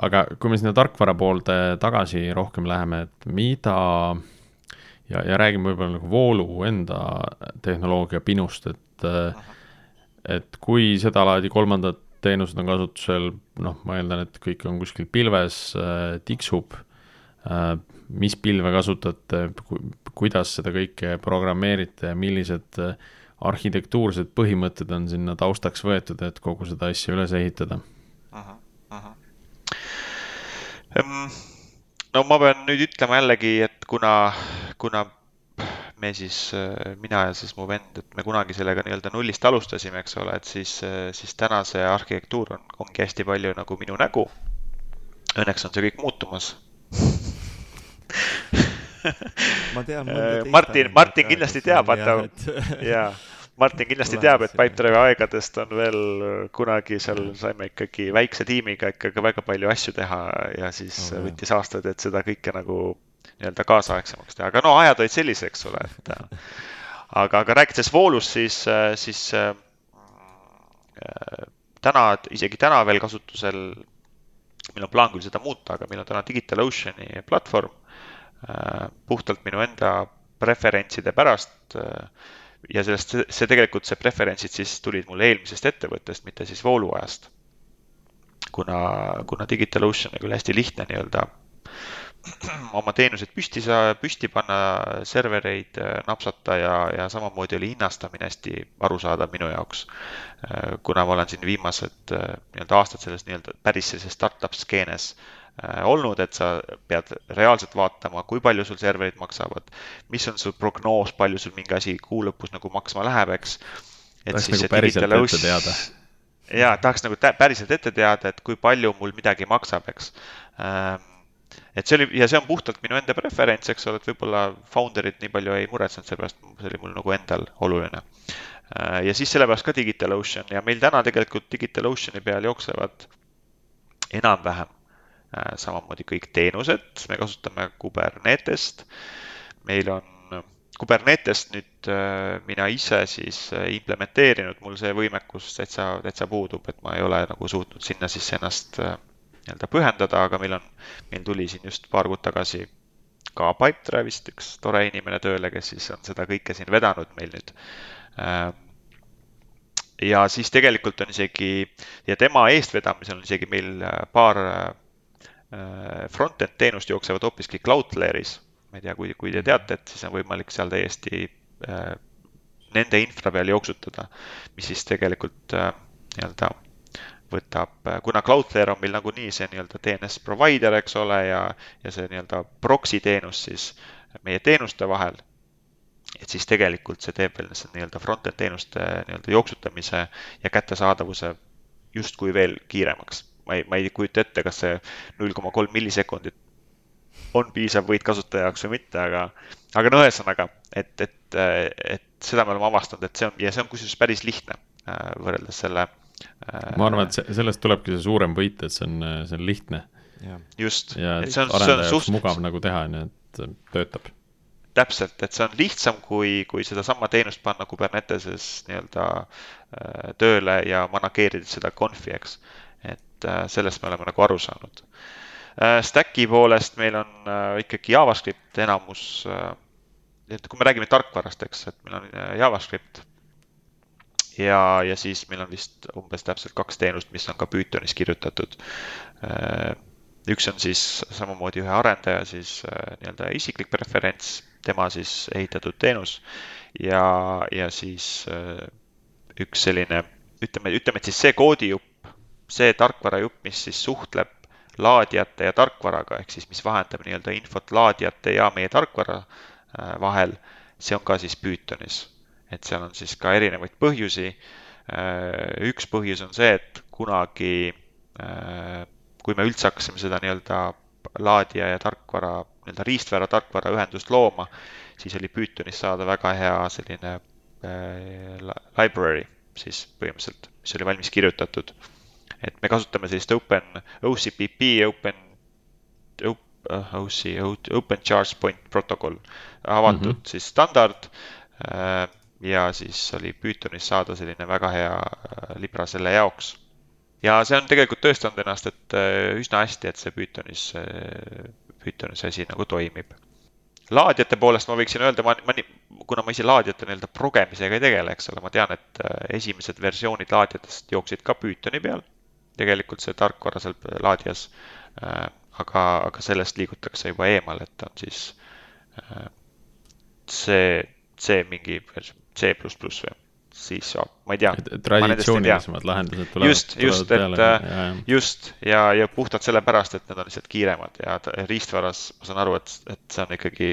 aga kui me sinna tarkvara poolde tagasi rohkem läheme, et mida ja, ja räägime võib-olla nagu voolu enda tehnoloogia pinust, et et kui sedalaadi kolmandad teenused on kasutusel, noh, ma eeldan, et kõik on kuskil pilves äh,, tiksub äh,, mis pilve kasutate ku,, kuidas seda kõike programmeerite ja millised äh, arhitektuursed põhimõtted on sinna taustaks võetud, et kogu seda asja üles ehitada? no ma pean nüüd ütlema jällegi, et kuna, kuna me siis, mina ja siis mu vend, et me kunagi sellega nii-öelda nullist alustasime, eks ole, et siis, siis täna see arhitektuur on, ongi hästi palju nagu minu nägu. Õnneks on see kõik muutumas. Ma tean Martin, Martin kindlasti teab, vaata, jaa. Martin kindlasti teab, et Pipedrive'i aegadest on veel kunagi seal saime ikkagi väikse tiimiga ikkagi väga palju asju teha ja siis oh, võttis aastaid, et seda kõike nagu nii-öelda kaasaegsemaks teha, aga no ajad olid sellised, eks ole, et aga, aga rääkides voolust, siis, siis äh, täna, isegi täna veel kasutusel, meil on plaan küll seda muuta, aga meil on täna DigitalOceani platvorm äh, puhtalt minu enda preferentside pärast äh, ja sellest, see tegelikult, see preferentsid siis tulid mul eelmisest ettevõttest, mitte siis vooluajast. kuna, kuna DigitalOcean on küll hästi lihtne nii-öelda oma teenused püsti saa-, püsti panna, servereid äh, napsata ja, ja samamoodi oli hinnastamine hästi arusaadav minu jaoks. Äh, kuna ma olen siin viimased äh, nii-öelda aastad selles nii-öelda päris sellises startup skeenes olnud, et sa pead reaalselt vaatama, kui palju sul serverid maksavad, mis on su prognoos, palju sul mingi asi kuu lõpus nagu maksma läheb, eks. tahaks nagu päriselt ette teada. jaa, tahaks nagu päriselt ette teada, et kui palju mul midagi maksab, eks ähm, et see oli ja see on puhtalt minu enda preferents, eks ole, et võib-olla founder'id nii palju ei muretsenud, seepärast see oli mul nagu endal oluline. Äh, ja siis sellepärast ka DigitalOcean ja meil täna tegelikult DigitalOceani peal jooksevad enam-vähem äh, samamoodi kõik teenused, me kasutame Kubernetest. meil on Kubernetest nüüd äh, mina ise siis implementeerinud, mul see võimekus täitsa, täitsa puudub, et ma ei ole nagu suutnud sinna siis ennast nii-öelda pühendada, aga meil on, meil tuli siin just paar kuud tagasi ka Pipedrive'ist üks tore inimene tööle, kes siis on seda kõike siin vedanud meil nüüd. Ähm, ja siis tegelikult on isegi ja tema eestvedamisel on isegi meil äh, paar äh, front-end teenust jooksevad hoopiski Cloudflare'is. ma ei tea, kui, kui te teate, et siis on võimalik seal täiesti äh, nende infra peal jooksutada, mis siis tegelikult nii-öelda võtab, kuna Cloudflare on meil nagunii see nii-öelda DNS provider, eks ole, ja, ja see nii-öelda proxy teenus siis meie teenuste vahel, et siis tegelikult see teeb veel nii-öelda front-end teenuste nii-öelda jooksutamise ja kättesaadavuse justkui veel kiiremaks. ma ei, ma ei kujuta ette, kas see null koma kolm millisekundit on piisav võit kasutaja jaoks või mitte, aga, aga no ühesõnaga, et, et, et seda me oleme avastanud, et see on ja see on kusjuures päris lihtne äh, võrreldes selle ma arvan, et see, sellest tulebki see suurem võit, et see on, see on lihtne. just. ja arendaja jaoks suht... mugav nagu teha, nii et töötab. täpselt, et see on lihtsam, kui, kui sedasama teenust panna Kuberneteses nii-öelda äh, tööle ja manageerida seda confi, eks. et äh, sellest me oleme nagu aru saanud. Äh, Stacki poolest meil on ikkagi JavaScript enamus, et kui me räägime tarkvarast, eks, et meil on JavaScript ja, ja siis meil on vist umbes täpselt kaks teenust, mis on ka Pythonis kirjutatud. Äh, üks on siis samamoodi ühe arendaja siis äh, nii-öelda isiklik preferents, tema siis ehitatud teenus ja, ja siis äh, üks selline, ütleme, ütleme, et siis see koodijupp, see tarkvarajupp, mis siis suhtleb laadijate ja tarkvaraga, ehk siis mis vahendab nii-öelda infot laadijate ja meie tarkvara vahel, see on ka siis Pythonis et seal on siis ka erinevaid põhjusi. Äh, üks põhjus on see, et kunagi, äh, kui me üldse hakkasime seda nii-öelda laadija ja tarkvara, nii-öelda riistvara tarkvara ühendust looma, siis oli Pythonis saada väga hea selline äh, library siis põhimõtteliselt, mis oli valmis kirjutatud. et me kasutame sellist open, OCPP, open, OC, Open Charge Point protokoll, avatud mm -hmm. siis standard ja siis oli Pythonis saada selline väga hea äh, libra selle jaoks. ja see on tegelikult tõestanud ennast, et äh, üsna hästi, et see Pythonis, Pythonis asi nagu toimib. laadijate poolest ma võiksin öelda, ma, ma, kuna ma ise laadijate nii-öelda progemisega ei tegele, eks ole, ma tean, et äh, esimesed versioonid laadijatest jooksid ka Pythoni peal. tegelikult see tarkvara seal laadijas, aga, aga sellest liigutakse juba eemale, et on siis see, see mingi C pluss pluss või siis saab, ma ei tea. traditsioonilisemad lahendused tulevad. just, just, et ja, ja. just ja, ja puhtalt sellepärast, et need on lihtsalt kiiremad ja riistvaras ma saan aru, et, et see on ikkagi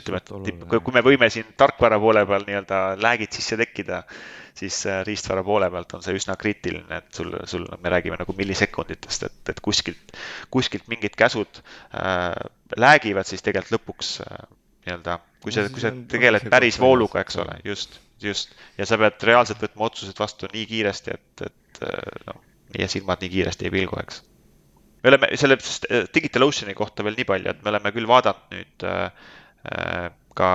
ütleme, et kui, kui me võime siin tarkvara poole peal nii-öelda lag'id sisse tekkida, siis äh, riistvara poole pealt on see üsna kriitiline, et sul, sul, me räägime nagu millisekunditest, et, et kuskilt, kuskilt mingid käsud äh, lag'ivad, siis tegelikult lõpuks äh, nii-öelda, kui sa, kui sa tegeled päris vooluga, eks ole, just, just, ja sa pead reaalselt võtma otsused vastu nii kiiresti, et, et noh, meie silmad nii kiiresti ei pilgu, eks. me oleme selle DigitalOceani kohta veel nii palju, et me oleme küll vaadanud nüüd äh, ka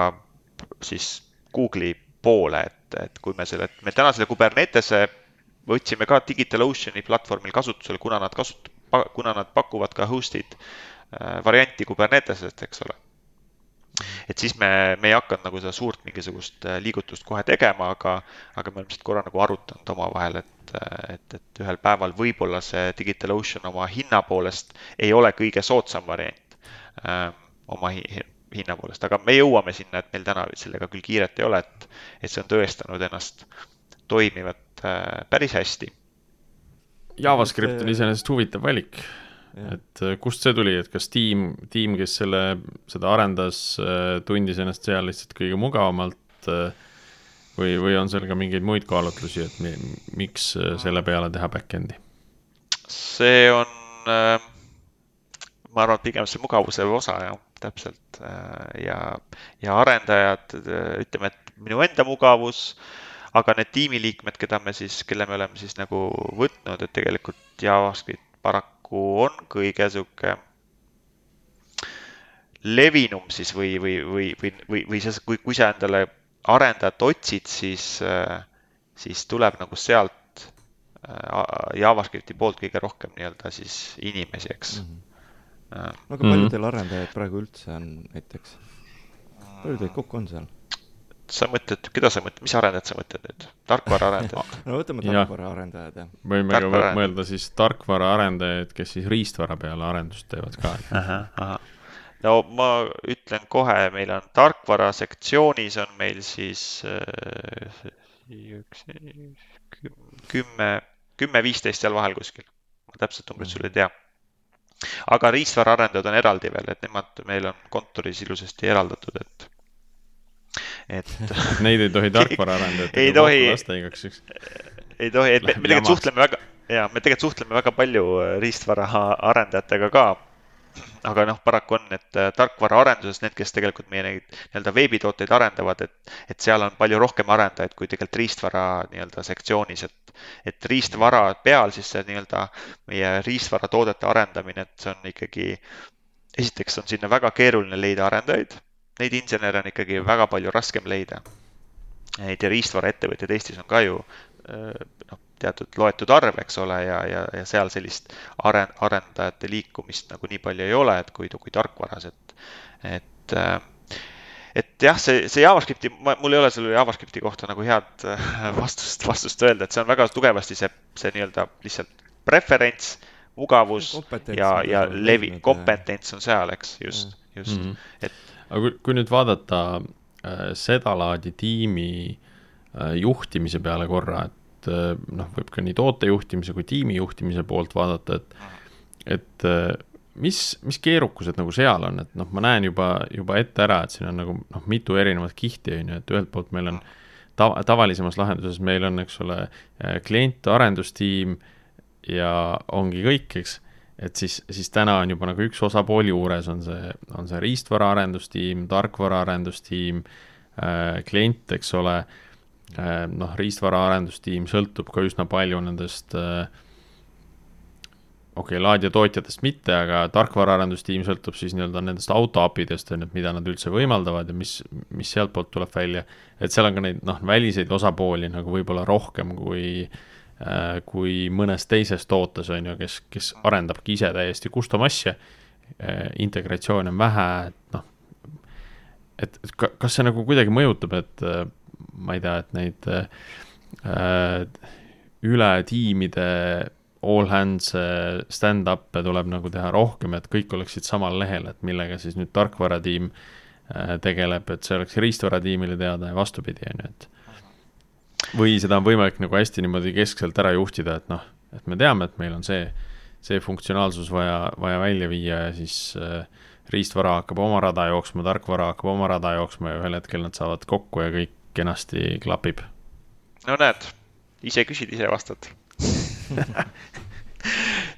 siis Google'i poole, et, et kui me selle, me täna selle Kubernetese võtsime ka DigitalOceani platvormil kasutusele, kuna nad kasut-, kuna nad pakuvad ka host'id äh, varianti Kubernetesest, eks ole. Et siis me, me ei hakanud nagu seda suurt mingisugust äh, liigutust kohe tegema, aga, aga me oleme lihtsalt korra nagu arutanud omavahel, et, äh, et, et ühel päeval võib-olla see DigitalOcean oma hinna poolest ei ole kõige soodsam variant äh, oma hi hinna poolest, aga me jõuame sinna, et meil täna sellega küll kiiret ei ole, et, et see on tõestanud ennast toimivat äh, päris hästi JavaScript on iseenesest huvitav valik. Et äh, kust see tuli, et kas tiim, tiim, kes selle, seda arendas, äh, tundis ennast seal lihtsalt kõige mugavamalt äh, või, või on seal ka mingeid muid kaalutlusi, et mi, miks selle peale teha back-end'i? see on, ma arvan, et pigem see mugavuse osa jah, täpselt ja, ja arendajad, ütleme, et minu enda mugavus aga need tiimiliikmed, keda me siis, kelle me oleme siis nagu võtnud, et tegelikult JavaScript paraku on kõige sihuke levinum siis või, või, või, või, või, või see, kui, kui sa endale arendajat otsid, siis, siis tuleb nagu sealt äh, JavaScripti poolt kõige rohkem nii-öelda siis inimesi, eks mm. -hmm. no aga palju mm -hmm. teil arendajaid praegu üldse on näiteks? palju teid kokku on seal? Sa mõtled, keda sa mõtled, mis arendajat sa mõtled nüüd? tarkvaraarendajat no võtame tarkvaraarendajad, jah. võime ka mõelda siis tarkvaraarendajaid, kes siis riistvara peale arendust teevad ka. no ma ütlen kohe, meil on tarkvara sektsioonis on meil siis äh, üks, kümme, kümme-viisteist seal vahel kuskil. ma täpselt numbrit sul ei tea. aga riistvaraarendajad on eraldi veel, et nemad meil on kontoris ilusasti eraldatud, et et Neid ei tohi tarkvaraarendajatega kokku lasta igaks juhuks. ei tohi, et me, me tegelikult suhtleme väga, ja me tegelikult suhtleme väga palju äh, riistvara arendajatega ka. aga noh, paraku on, et äh, tarkvaraarenduses need, kes tegelikult meie neid nii-öelda veebitooteid arendavad, et, et seal on palju rohkem arendajaid kui tegelikult riistvara nii-öelda sektsioonis, et, et riistvara peal siis see nii-öelda meie riistvaratoodete arendamine, et see on ikkagi esiteks on sinna väga keeruline leida arendajaid neid insenere on ikkagi väga palju raskem leida. Neid riistvaraettevõtjaid Eestis on ka ju noh, teatud loetud arv, eks ole, ja, ja, ja seal sellist aren-, arendajate liikumist nagu nii palju ei ole, et kui, kui tarkvaras, et, et et jah, see, see JavaScripti, mul ei ole selle JavaScripti kohta nagu head vastust, vastust öelda, et see on väga tugevasti see, see nii-öelda lihtsalt preferents, mugavus ja, ja levi, kompetents on seal, eks, just, just mm, -hmm. et aga kui, kui nüüd vaadata äh, sedalaadi tiimi äh, juhtimise peale korra, et äh, noh, võib ka nii tootejuhtimise kui tiimi juhtimise poolt vaadata, et et äh, mis, mis keerukused nagu seal on, et noh, ma näen juba, juba ette ära, et siin on nagu noh, mitu erinevat kihti, on ju, et ühelt poolt meil on tava, tavalisemas lahenduses meil on, eks ole, äh, klient, arendustiim ja ongi kõik, eks et siis, siis täna on juba nagu üks osapool juures, on see, on see riistvara arendustiim, tarkvara arendustiim äh,, klient, eks ole äh,, noh, riistvara arendustiim sõltub ka üsna palju nendest äh, okei okay,, laadijatootjatest mitte, aga tarkvaraarendustiim sõltub siis nii-öelda nendest autoapidest, on ju, et mida nad üldse võimaldavad ja mis, mis sealtpoolt tuleb välja. et seal on ka neid, noh, väliseid osapooli nagu võib-olla rohkem kui Äh, kui mõnes teises tootes, on ju, kes, kes arendabki ise täiesti custom asja, äh, integratsioone on vähe, et noh, et kas see nagu kuidagi mõjutab, et äh, ma ei tea, et neid äh, üle tiimide all hands stand-up'e tuleb nagu teha rohkem, et kõik oleksid samal lehel, et millega siis nüüd tarkvaratiim äh, tegeleb, et see oleks riistvaratiimile teada ja vastupidi, on ju, et või seda on võimalik nagu hästi niimoodi keskselt ära juhtida, et noh, et me teame, et meil on see, see funktsionaalsus vaja, vaja välja viia ja siis äh, riistvara hakkab oma rada jooksma, tarkvara hakkab oma rada jooksma ja ühel hetkel nad saavad kokku ja kõik kenasti klapib. no näed, ise küsid, ise vastad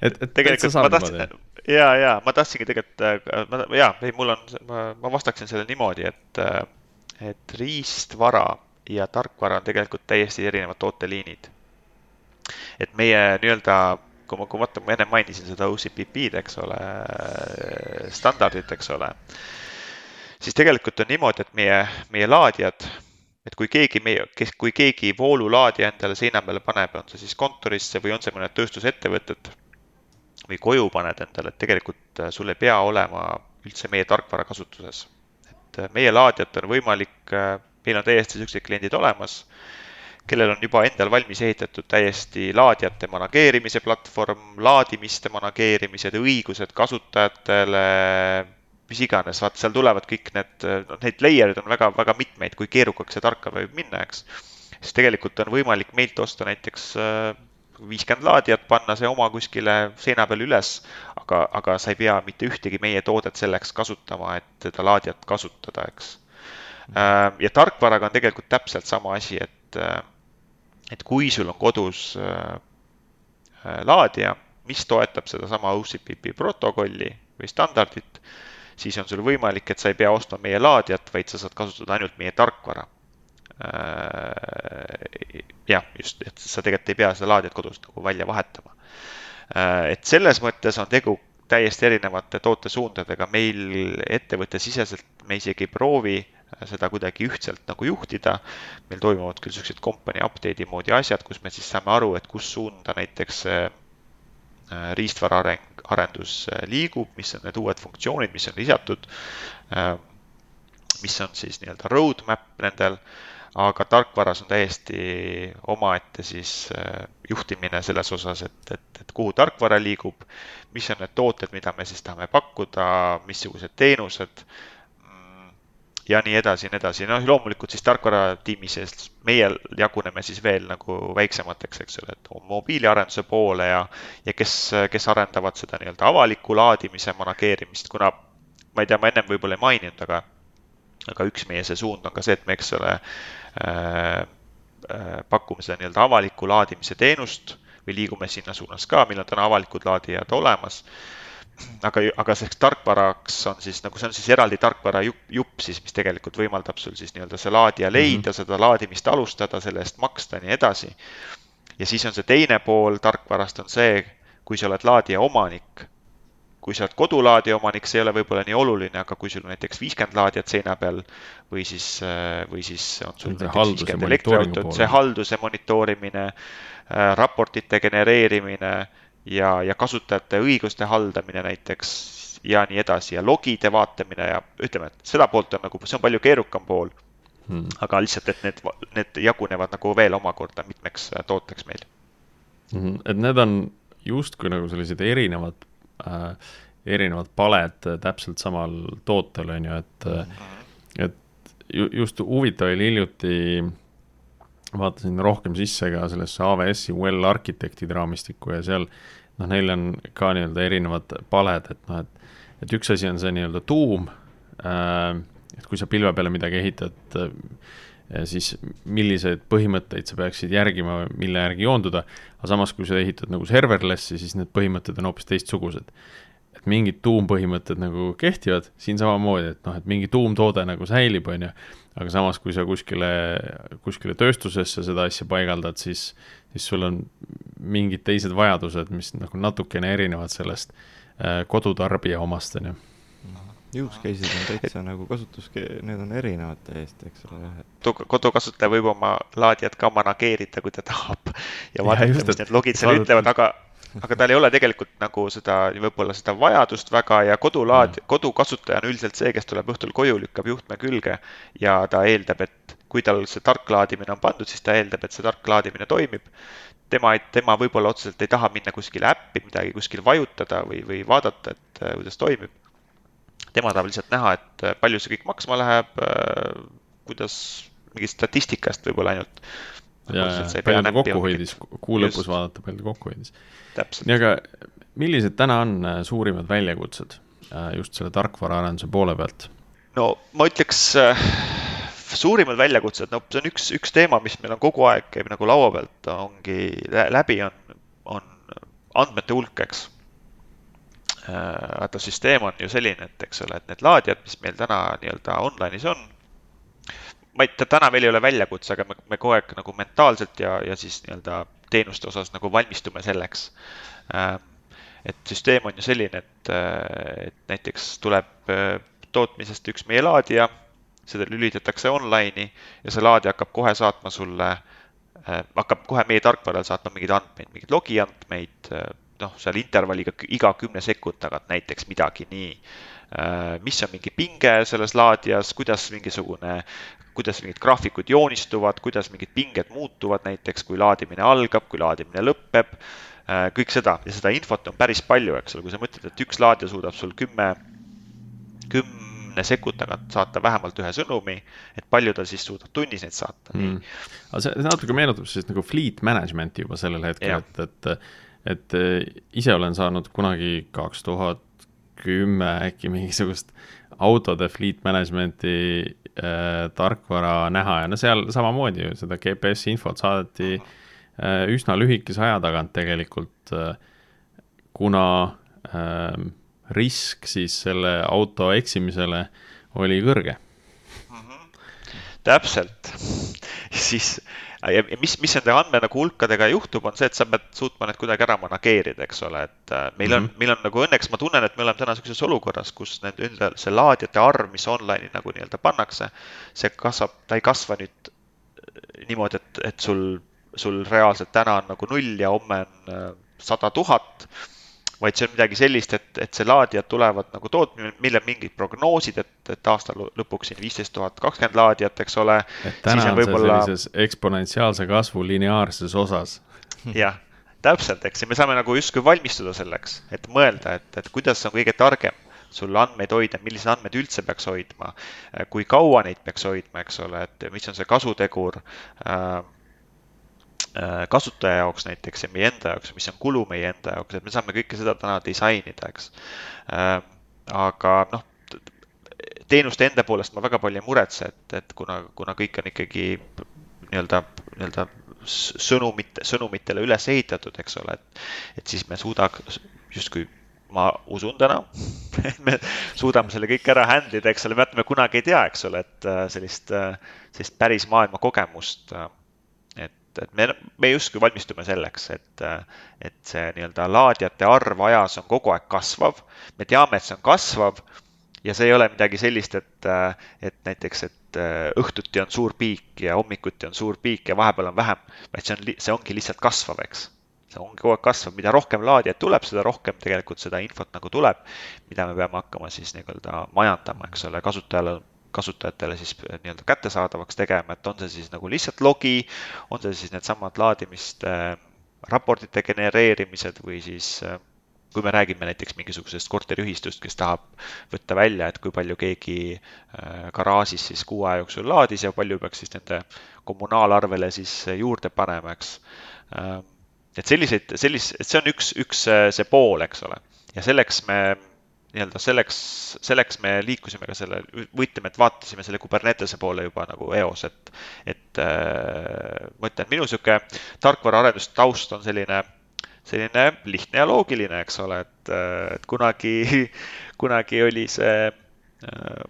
et, et tegelikult ma tahtsin, ja, ja ma tahtsingi tegelikult, äh, ja, ei, mul on, ma, ma vastaksin sellele niimoodi, et, äh, et riistvara ja tarkvara on tegelikult täiesti erinevad tooteliinid. et meie nii-öelda, kui ma, kui vaatan, ma enne mainisin seda OCPP-d, eks ole, standardit, eks ole, siis tegelikult on niimoodi, et meie, meie laadijad, et kui keegi meie, kes, kui keegi voolulaadija endale seina peale paneb, on see siis kontorisse või on see mõned tööstusettevõtted või koju paned endale, et tegelikult sul ei pea olema üldse meie tarkvara kasutuses. et meie laadijat on võimalik meil on täiesti niisugused kliendid olemas, kellel on juba endal valmis ehitatud täiesti laadijate manageerimise platvorm, laadimiste manageerimised, õigused kasutajatele, mis iganes, vaat seal tulevad kõik need, noh, neid layer'id on väga, väga mitmeid, kui keerukaks see tarkvara võib minna, eks. siis tegelikult on võimalik meilt osta näiteks äh, viiskümmend laadijat, panna see oma kuskile seina peale üles, aga, aga sa ei pea mitte ühtegi meie toodet selleks kasutama, et seda laadijat kasutada, eks ja tarkvaraga on tegelikult täpselt sama asi, et, äh, et kui sul on kodus äh, laadija, mis toetab sedasama OCPP protokolli või standardit, siis on sul võimalik, et sa ei pea ostma meie laadijat, vaid sa saad kasutada ainult meie tarkvara. jah, just, et sa tegelikult ei pea seda laadijat kodus nagu välja vahetama. et selles mõttes on tegu täiesti erinevate tootesuundadega, meil ettevõttesiseselt me isegi ei proovi seda kuidagi ühtselt nagu juhtida. meil toimuvad küll niisugused company update'i moodi asjad, kus me siis saame aru, et kus suunda näiteks äh, riistvara areng, arendus äh, liigub, mis on need uued funktsioonid, mis on lisatud. Äh, mis on siis nii-öelda roadmap nendel, aga tarkvaras on täiesti omaette siis juhtimine selles osas, et, et, et kuhu tarkvara liigub, mis on need tooted, mida me siis tahame pakkuda, missugused teenused ja nii edasi ja nii edasi, noh loomulikult siis tarkvaratiimi sees meie jaguneme siis veel nagu väiksemateks, eks ole, et mobiiliarenduse poole ja, ja kes, kes arendavad seda nii-öelda avaliku laadimise manageerimist, kuna ma ei tea, ma ennem võib-olla ei maininud, aga, aga üks meie see suund on ka see, et me, eks ole äh,, äh, pakume seda nii-öelda avaliku laadimise teenust või liigume sinna suunas ka, on täna avalikud laadijad olemas aga, aga selleks tarkvaraks on siis nagu, see on siis eraldi tarkvara jupp, jupp siis, mis tegelikult võimaldab sul siis nii-öelda see laadija leida mm, -hmm. seda laadimist alustada, selle eest maksta ja nii edasi. ja siis on see teine pool tarkvarast on see, kui sa oled laadija omanik, kui sa oled kodulaadija omanik, see ei ole võib-olla nii oluline, aga kui sul on näiteks viiskümmend laadijat seina peal või siis, või siis on sul näiteks viiskümmend elektriautot, see halduse monitoorimine, äh, raportite genereerimine ja, ja kasutajate õiguste haldamine näiteks ja nii edasi ja logide vaatamine ja ütleme, et seda poolt on nagu, see on palju keerukam pool. Hmm.. aga lihtsalt, et need, need jagunevad nagu veel omakorda mitmeks äh, tooteks meil hmm.. et need on justkui nagu sellised erinevad äh,, erinevad paled täpselt samal tootel, on ju, et hmm., et just huvitav oli hiljuti vaatasin rohkem sisse ka sellesse AWS-i well arhitektide raamistikku ja seal noh, neil on ka nii-öelda erinevad paled, et noh, et, et üks asi on see nii-öelda tuum äh,, et kui sa pilve peale midagi ehitad äh,, siis milliseid põhimõtteid sa peaksid järgima, mille järgi joonduda, aga samas, kui sa ehitad nagu serverless'i, siis need põhimõtted on hoopis teistsugused. Et mingid tuumpõhimõtted nagu kehtivad, siin samamoodi, et noh, et mingi tuumtoode nagu säilib, on ju, aga samas, kui sa kuskile, kuskile tööstusesse seda asja paigaldad, siis, siis sul on mingid teised vajadused, mis nagu natukene erinevad sellest äh, kodutarbija omast, on ju. Use case'id on täitsa nagu kasutus, need on erinevad täiesti, eks ole, jah. kodukasutaja võib oma laadijat ka manageerida, kui ta tahab ja vaadata, mis need logid seal ütlevad, aga aga tal ei ole tegelikult nagu seda, võib-olla seda vajadust väga ja kodulaad mm., kodukasutaja on üldiselt see, kes tuleb õhtul koju, lükkab juhtme külge ja ta eeldab, et kui tal see tarklaadimine on pandud, siis ta eeldab, et see tarklaadimine toimib. tema, tema võib-olla otseselt ei taha minna kuskile äppi midagi kuskil vajutada või, või vaadata, et äh, kuidas toimib. tema tahab lihtsalt näha, et äh, palju see kõik maksma läheb, äh, kuidas, mingist statistikast võib-olla ainult. Palju ta kokku hoidis, kuu lõpus just. vaadata, palju ta kokku hoidis nii, aga millised täna on äh, suurimad väljakutsed äh, just selle tarkvaraarenduse poole pealt? no ma ütleks äh, suurimad väljakutsed, no see on üks, üks teema, mis meil on kogu aeg, käib nagu laua pealt, ongi läbi, on, on andmete hulk, eks. vaata, süsteem on ju selline, et eks ole, et need laadijad, mis meil täna nii-öelda online'is on, ma ei, täna veel ei ole väljakutse, aga me, me kogu aeg nagu mentaalselt ja, ja siis nii-öelda teenuste osas nagu valmistume selleks. et süsteem on ju selline, et, et näiteks tuleb tootmisest üks meie laadija, seda lülitatakse online'i ja see laadija hakkab kohe saatma sulle, hakkab kohe meie tarkvarale saatma mingeid andmeid, mingeid logiandmeid, noh, seal intervalliga iga kümne sekundi tagant näiteks midagi nii Äh, mis on mingi pinge selles laadijas, kuidas mingisugune, kuidas mingid graafikud joonistuvad, kuidas mingid pinged muutuvad, näiteks kui laadimine algab, kui laadimine lõpeb, äh, kõik seda. Ja seda infot on päris palju, eks ole, kui sa mõtled, et üks laadija suudab sul kümme, kümne sekundi tagant saata vähemalt ühe sõnumi, et palju ta siis suudab tunnis neid saata. Mm.. aga see natuke meenutab siis nagu fleet management'i juba sellel hetkel, et, et, et ise olen saanud kunagi kaks tuhat kümme äkki mingisugust autode fleet management'i äh, tarkvara näha ja no seal samamoodi ju seda GPS infot saadeti äh, üsna lühikese aja tagant tegelikult äh,, kuna äh, risk siis selle auto eksimisele oli kõrge mm. -hmm. täpselt, siis ja mis, mis nende andme nagu hulkadega juhtub, on see, et sa pead suutma need kuidagi ära manageerida, eks ole, et äh, meil on mm, -hmm. meil on nagu õnneks ma tunnen, et me oleme täna niisuguses olukorras, kus need enda, see laadijate arv, mis online'i nagu nii-öelda pannakse, see kasvab, ta ei kasva nüüd äh, niimoodi, et, et sul, sul reaalselt täna on nagu null ja homme on äh, sada tuhat vaid see on midagi sellist, et, et see laadijad tulevad nagu tootmine, millel mingid prognoosid, et, et aasta lõpuks siin viisteist tuhat kakskümmend laadijat, eks ole. et täna on, on võibolla... see sellises eksponentsiaalse kasvu lineaarses osas. jah, täpselt, eks, ja me saame nagu justkui valmistuda selleks, et mõelda, et, et kuidas on kõige targem sul andmeid hoida, milliseid andmeid üldse peaks hoidma, kui kaua neid peaks hoidma, eks ole, et mis on see kasutegur Äh, kasutaja jaoks näiteks ja meie enda jaoks, mis on kulu meie enda jaoks, et me saame kõike seda täna disainida, eks. Äh, aga noh, teenuste enda poolest ma väga palju ei muretse, et, et kuna, kuna kõik on ikkagi nii-öelda, nii-öelda sõnumite, sõnumitele üles ehitatud, eks ole, et, et siis me suudaks justkui ma usun täna et me suudame selle kõik ära handle ida, eks ole, me kunagi ei tea, eks ole, et äh, sellist, sellist päris maailma kogemust et, et me, me justkui valmistume selleks, et, et see nii-öelda laadijate arv ajas on kogu aeg kasvav. me teame, et see on kasvav ja see ei ole midagi sellist, et, et näiteks, et õhtuti on suur piik ja hommikuti on suur piik ja vahepeal on vähem, vaid see on, see ongi lihtsalt kasvav, eks. see ongi kogu aeg kasvav, mida rohkem laadijaid tuleb, seda rohkem tegelikult seda infot nagu tuleb, mida me peame hakkama siis nii-öelda majandama, eks ole, kasutajale kasutajatele siis äh, nii-öelda kättesaadavaks tegema, et on see siis nagu lihtsalt logi, on see siis needsamad laadimiste äh, raportite genereerimised või siis äh, kui me räägime näiteks mingisugusest korteriühistust, kes tahab võtta välja, et kui palju keegi garaažis siis kuu aja jooksul laadis ja palju peaks siis nende kommunaalarvele siis juurde panema, eks. et selliseid, sellis-, et see on üks, üks see pool, eks ole. ja selleks me nii-öelda selleks, selleks me liikusime ka selle, võitleme, et vaatasime selle Kubernetese poole juba nagu eos, et, et äh, ma ütlen, minu niisugune tarkvaraarenduse taust on selline, selline lihtne ja loogiline, eks ole, et, et kunagi, kunagi oli see Äh,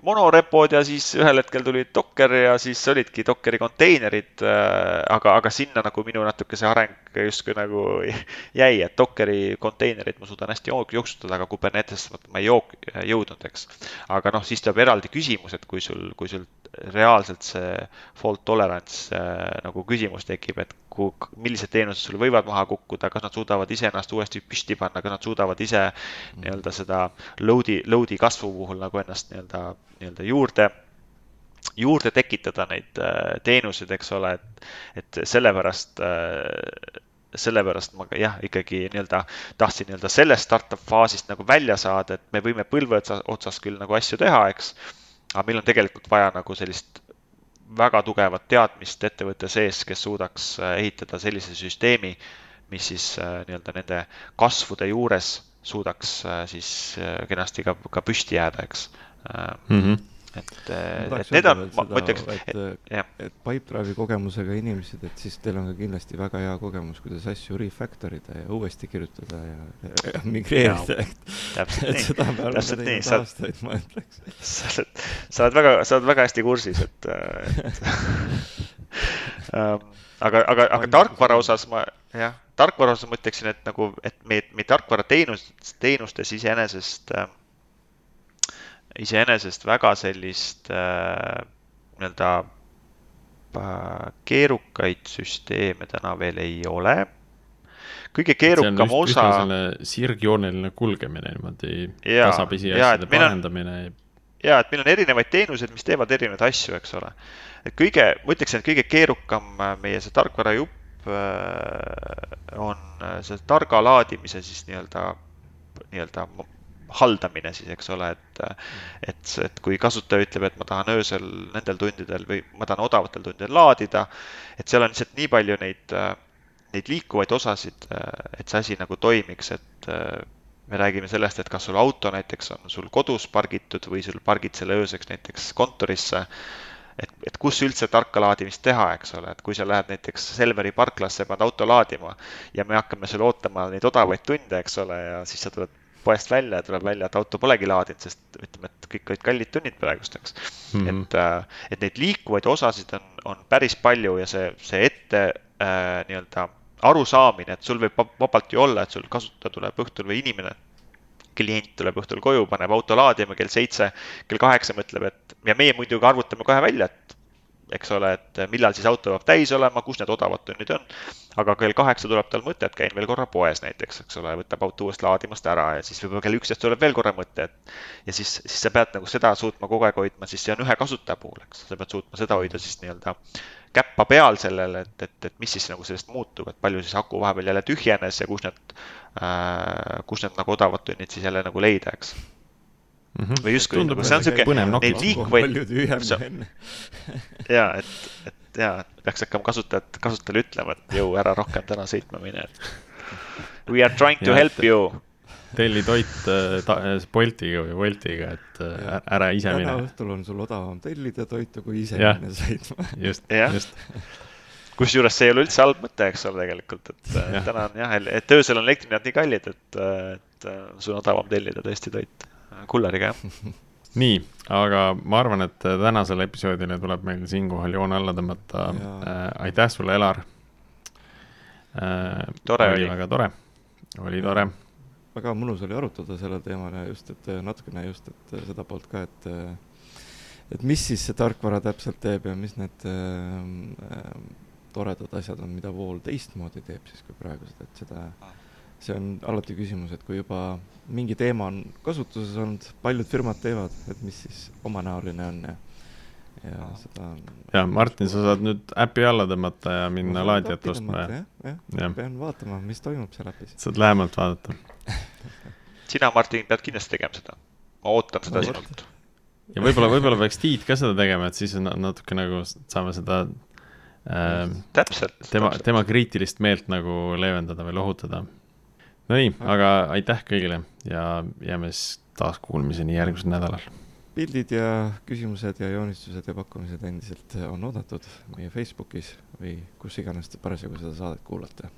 monorepod ja siis ühel hetkel tuli Docker ja siis olidki Dockeri konteinerid, äh, aga, aga sinna nagu minu natuke see areng justkui nagu jäi, et Dockeri konteinerid ma suudan hästi jooksutada, aga Kubernetesse ma ei jook-, jõudnud, eks. aga noh, siis tuleb eraldi küsimus, et kui sul, kui sul reaalselt see fault tolerance äh, nagu küsimus tekib, et kuhu, millised teenused sul võivad maha kukkuda, kas nad suudavad ise ennast uuesti püsti panna, kas nad suudavad ise mm. nii-öelda seda load'i, load'i kasvu puhul nagu ennast nii-öelda, nii-öelda juurde juurde tekitada neid äh, teenuseid, eks ole, et, et sellepärast äh, sellepärast ma jah, ikkagi nii-öelda tahtsin nii-öelda sellest startup faasist nagu välja saada, et me võime põlve otsas, otsas küll nagu asju teha, eks. aga meil on tegelikult vaja nagu sellist väga tugevat teadmist ettevõtte sees, kes suudaks äh, ehitada sellise süsteemi, mis siis äh, nii-öelda nende kasvude juures suudaks äh, siis kenasti ka, ka püsti jääda, eks mm. -hmm. Et, et need on, ma ütleks, et, et, et Pipedrive'i kogemusega inimesed, et siis teil on ka kindlasti väga hea kogemus, kuidas asju refactor ida ja uuesti kirjutada ja, ja, migreerida. täpselt nii, täpselt nii, sa oled, sa oled, väga, sa oled väga hästi kursis, et, et um, aga, aga, aga tarkvara osas ma, jah, tarkvara osas ma ütleksin, et nagu, et meie, meie tarkvara teenus, teenustes iseenesest äh, iseenesest väga sellist äh, nii-öelda äh, keerukaid süsteeme täna veel ei ole. kõige keerukam osa. sirgjooneline kulgemine niimoodi tasapisi asjade parendamine. ja, et meil on erinevaid teenuseid, mis teevad erinevaid asju, eks ole. et kõige, ma ütleksin, et kõige keerukam äh, meie see tarkvarajupp äh, on see targa laadimise siis nii-öelda, nii-öelda haldamine siis, eks ole, et, et, et kui kasutaja ütleb, et ma tahan öösel nendel tundidel või ma tahan odavatel tundidel laadida, et seal on lihtsalt nii palju neid, neid liikuvaid osasid, et see asi nagu toimiks, et me räägime sellest, et kas sul auto näiteks on sul kodus pargitud või sul pargid selle ööseks näiteks kontorisse et, et kus üldse tarka laadimist teha, eks ole, et kui sa lähed näiteks Selveri parklasse, paned auto laadima ja me hakkame sul ootama neid odavaid tunde, eks ole, ja siis sa tuled poest välja ja tuleb välja, et auto polegi laadinud, sest ütleme, et kõik olid kallid tunnid praegusteks mm. -hmm. et, äh, et neid liikuvaid osasid on, on päris palju ja see, see ette äh, nii-öelda arusaamine, et sul võib vabalt ju olla, et sul kasutaja tuleb õhtul või inimene, klient tuleb õhtul koju, paneb auto laadima kell seitse, kell kaheksa mõtleb, et ja meie muidugi arvutame kohe välja, et eks ole, et millal siis auto peab täis olema, kus need odavad tunnid on. aga kell kaheksa tuleb tal mõte, et käin veel korra poes näiteks, eks ole, võtab auto uuesti laadimast ära ja siis võib-olla kell üksteist tuleb veel korra mõte, et. ja siis, siis sa pead nagu seda suutma kogu aeg hoidma, siis see on ühe kasutaja puhul, eks, sa pead suutma seda hoida siis nii-öelda käppa peal sellele, et, et, et mis siis nagu sellest muutub, et palju siis aku vahepeal jälle tühjenes ja kus need äh,, kus need nagu odavad tunnid siis jälle nagu leida, eks mm. -hmm. või justkui, nagu see on sihuke, neid liikuvaid. ja, et, et ja, peaks hakkama kasutajat, kasutajale ütlema, et jõu, ära rohkem täna sõitma mine, et. We are trying to ja, help you. telli toit äh, Boltiga või Woltiga, et äh, ära ise mine. täna õhtul on sul odavam tellida toitu, kui ise ja. minna sõitma. just, just kusjuures see ei ole üldse halb mõte, eks ole, tegelikult, et äh, ja. täna on jah, et öösel on elektrihinnad nii kallid, et, et sul on odavam tellida tõesti toit kulleriga, jah. nii, aga ma arvan, et tänasele episoodile tuleb meil siinkohal joon alla tõmmata. Äh, aitäh sulle, Elar äh,. tore oli. väga tore, oli tore. väga mõnus oli arutada sellel teemal ja just, et natukene just, et seda poolt ka, et et mis siis see tarkvara täpselt teeb ja mis need äh, toredad asjad on, mida Vool teistmoodi teeb siis kui praegused, et seda ah see on alati küsimus, et kui juba mingi teema on kasutuses olnud, paljud firmad teevad, et mis siis omanäoline on ja, ja seda. ja Martin, sa saad nüüd äpi alla tõmmata ja minna laadijat ostma ja. jah, jah, pean vaatama, mis toimub seal äpis. saad lähemalt vaadata sina, Martin, pead kindlasti tegema seda. ma ootan seda sinult. ja võib-olla, võib-olla peaks Tiit ka seda tegema, et siis natuke nagu saame seda äh, täpselt. tema, tema kriitilist meelt nagu leevendada või lohutada Nonii, aga aitäh kõigile ja jääme siis taas kuulmiseni järgmisel nädalal. pildid ja küsimused ja joonistused ja pakkumised endiselt on oodatud meie Facebookis või kus iganes te parasjagu seda saadet kuulate.